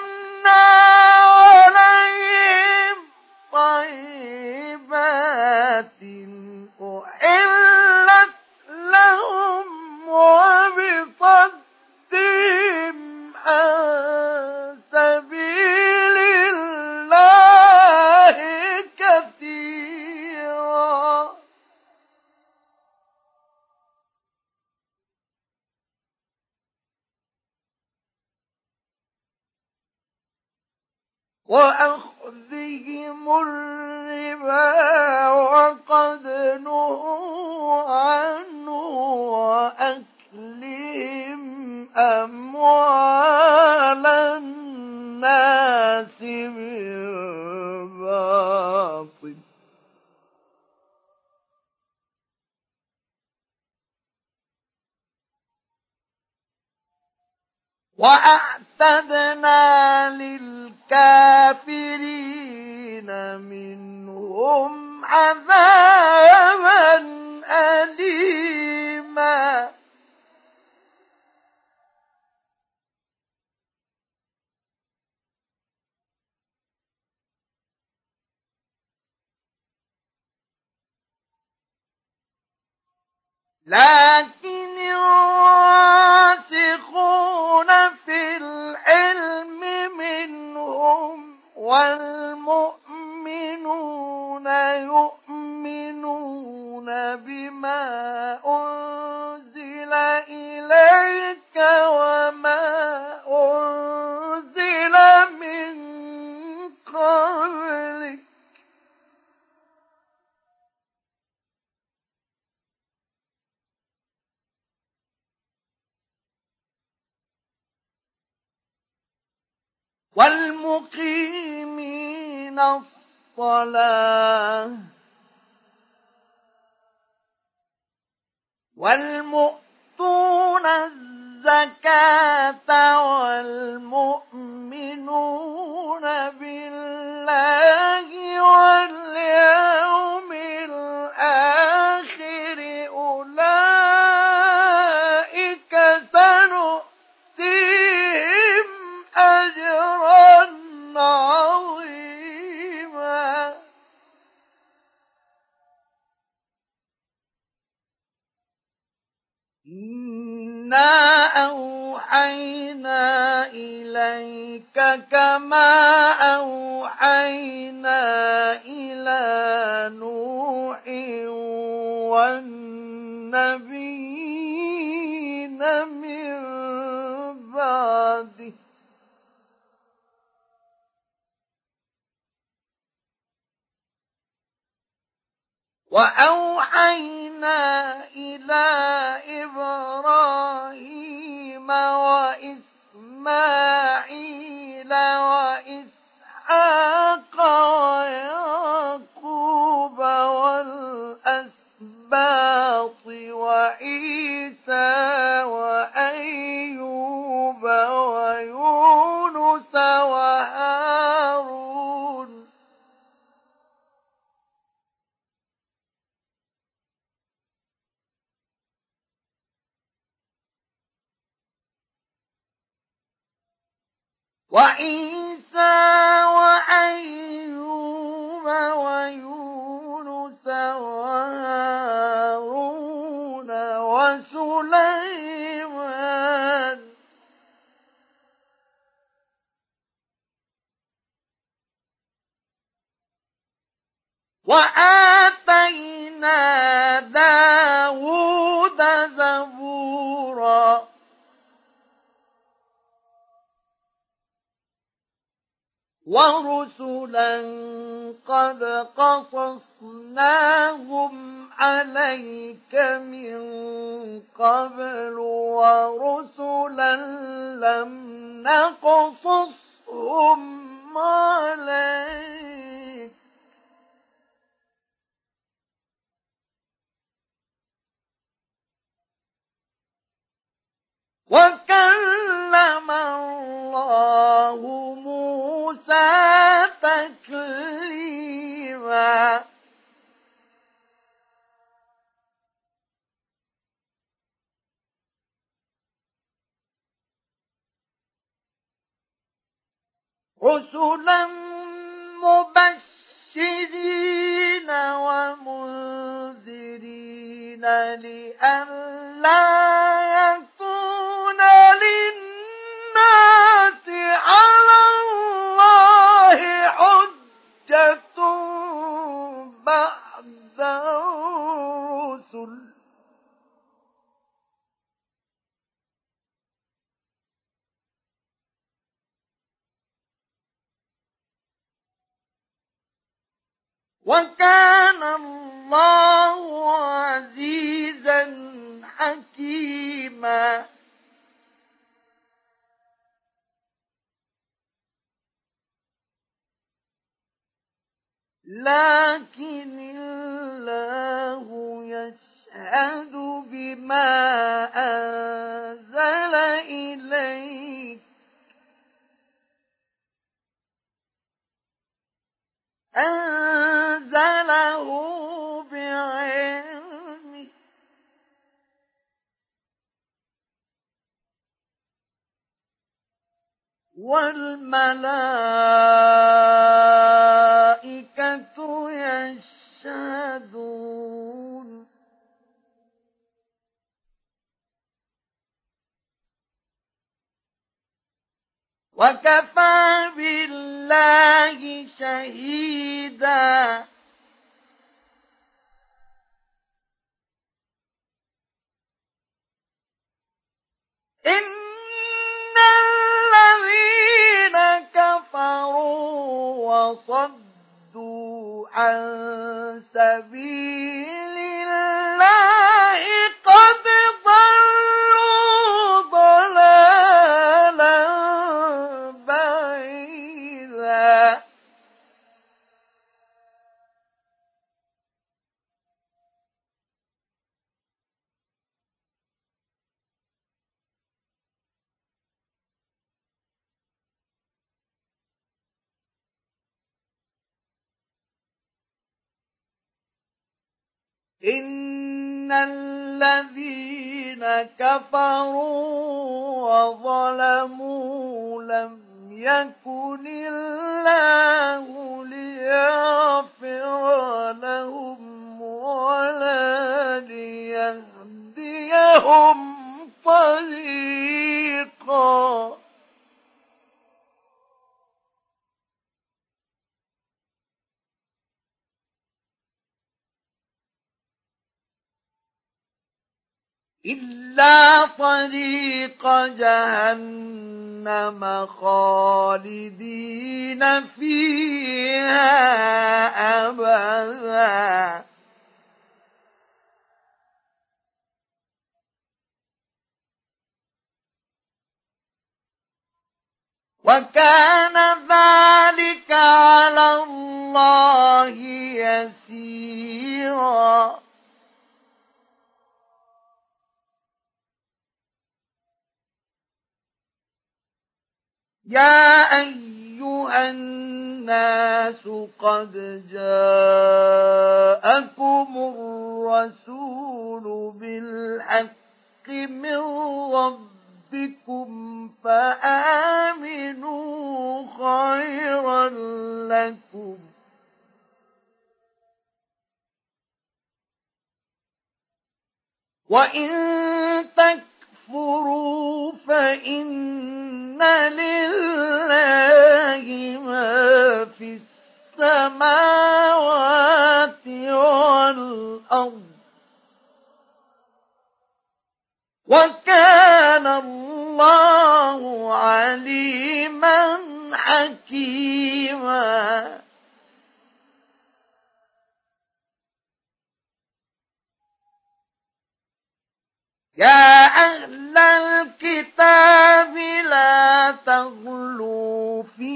وأخذهم الربا وقد نهوا عنه وأكلهم أموال الناس بالباطل. وأعتدنا للكافرين منهم عذابا أليما. لكن الراسخون في العلم منهم والمؤمنون يؤمنون بما أنزل إليك وما أنزل والمقيمين الصلاة والمؤتون الزكاة والمؤمنون بالله واليوم الآخر كما أوحينا إلى نوح والنبيين من بعده. وأوحينا إلى وعيسى وأيوب ويونس وهارون وسليمان. وآتينا ورسلا قد قصصناهم عليك من قبل ورسلا لم نقصصهم عليك وكلم الله موسى تكليما. رسلا يا أيها الناس قد جاءكم الرسول بالحق من ربكم فآمنوا خيرا لكم وإن تكفروا فإن لله ما في السماوات والأرض وكان الله عليما حكيما يا أهل الكتاب لا تغلوا في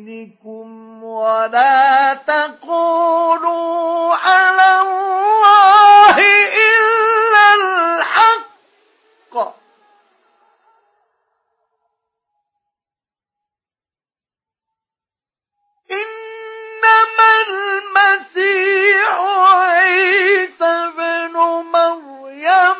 دينكم ولا تقولوا على الله إلا الحق. إنما المسيح عيسى بن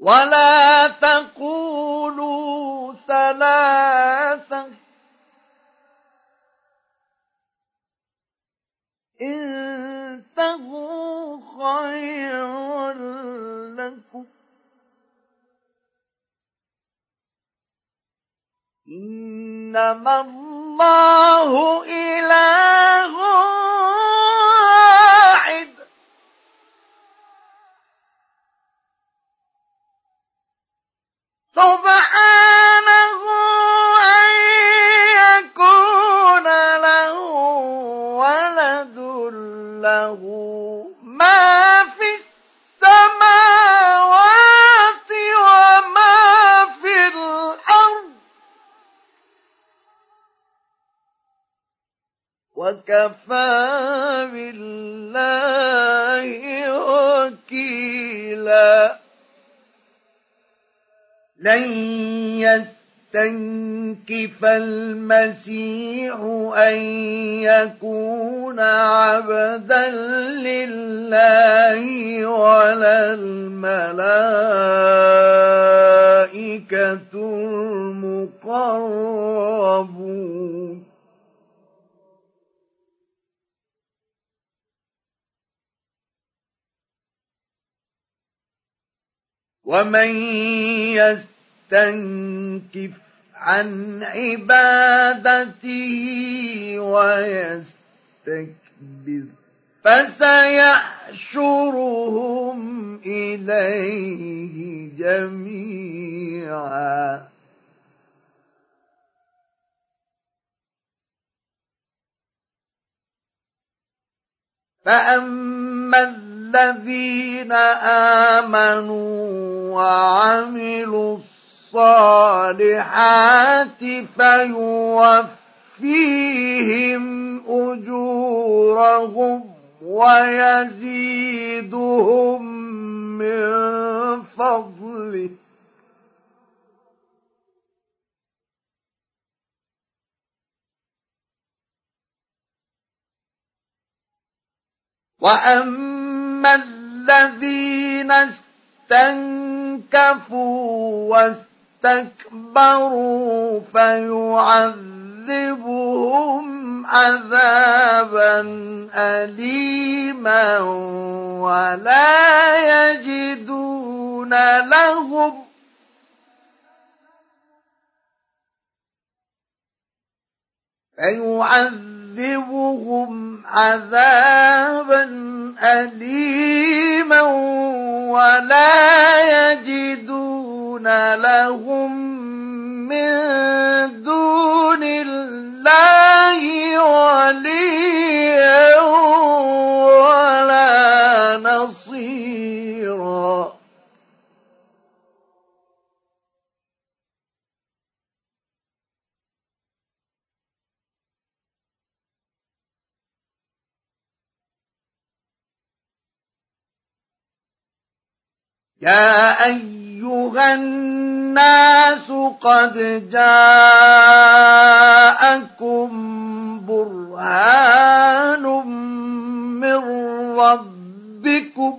ولا تقولوا ثلاثة انتهوا خيرا لكم إنما الله إله سبحانه أن يكون له ولد له ما في السماوات وما في الأرض. وكفى بالله وكيلا. لن يستنكف المسيح أن يكون عبدا لله ولا الملائكة المقربون. ومن يستنكف عن عبادته ويستكبر فسيحشرهم إليه جميعا. فأما الذين آمنوا وعملوا فيوفيهم أجورهم ويزيدهم من فضله. وأما الذين استنكفوا واستكبروا فيعذبهم عذابا أليما ولا يجدون لهم فيعذبهم عذابا أليما ولا يجدون لهم من دون الله وليا ولا نصيرا يا أيها الناس قد جاءكم برهان من ربكم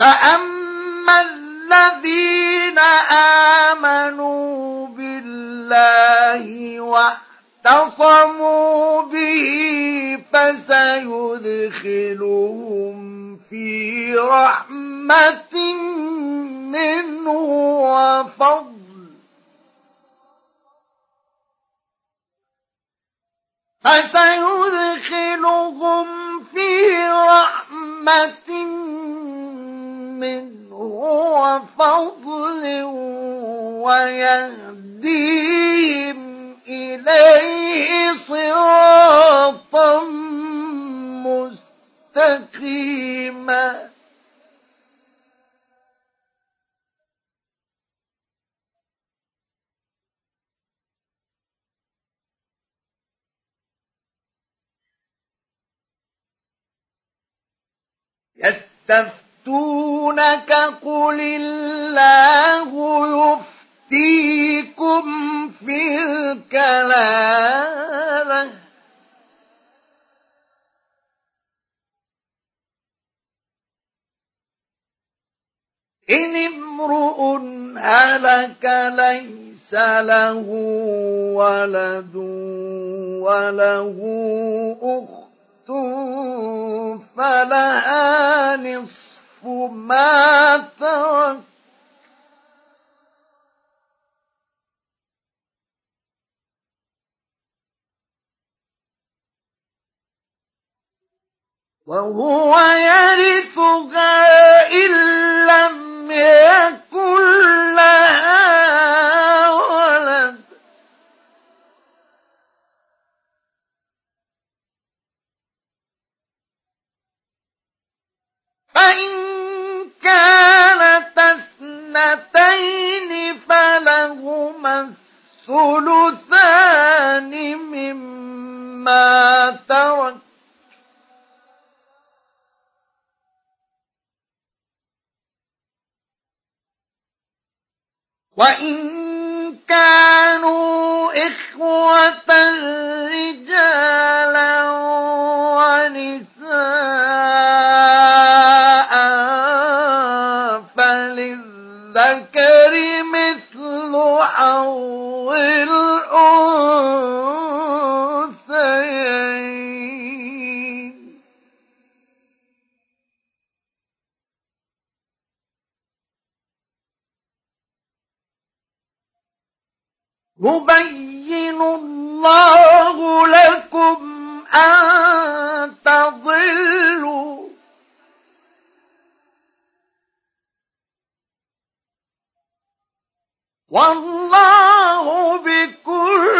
فأما الذين آمنوا بالله واعتصموا به فسيدخلهم في رحمة منه وفضل فسيدخلهم في رحمة منه وفضل ويهديهم إليه صراطا مستقيما. يستفتونك قل الله يفتيكم في الكلالة إن امرؤ هلك ليس له ولد وله أخت فلها نصف ما ترك. وهو يرثها إن لم يكن لها فإن كانت اثنتين فلهما الثلثان مما ترك. وإن كانوا إخوة رجالا يبين الله لكم أن تضلوا. والله بكل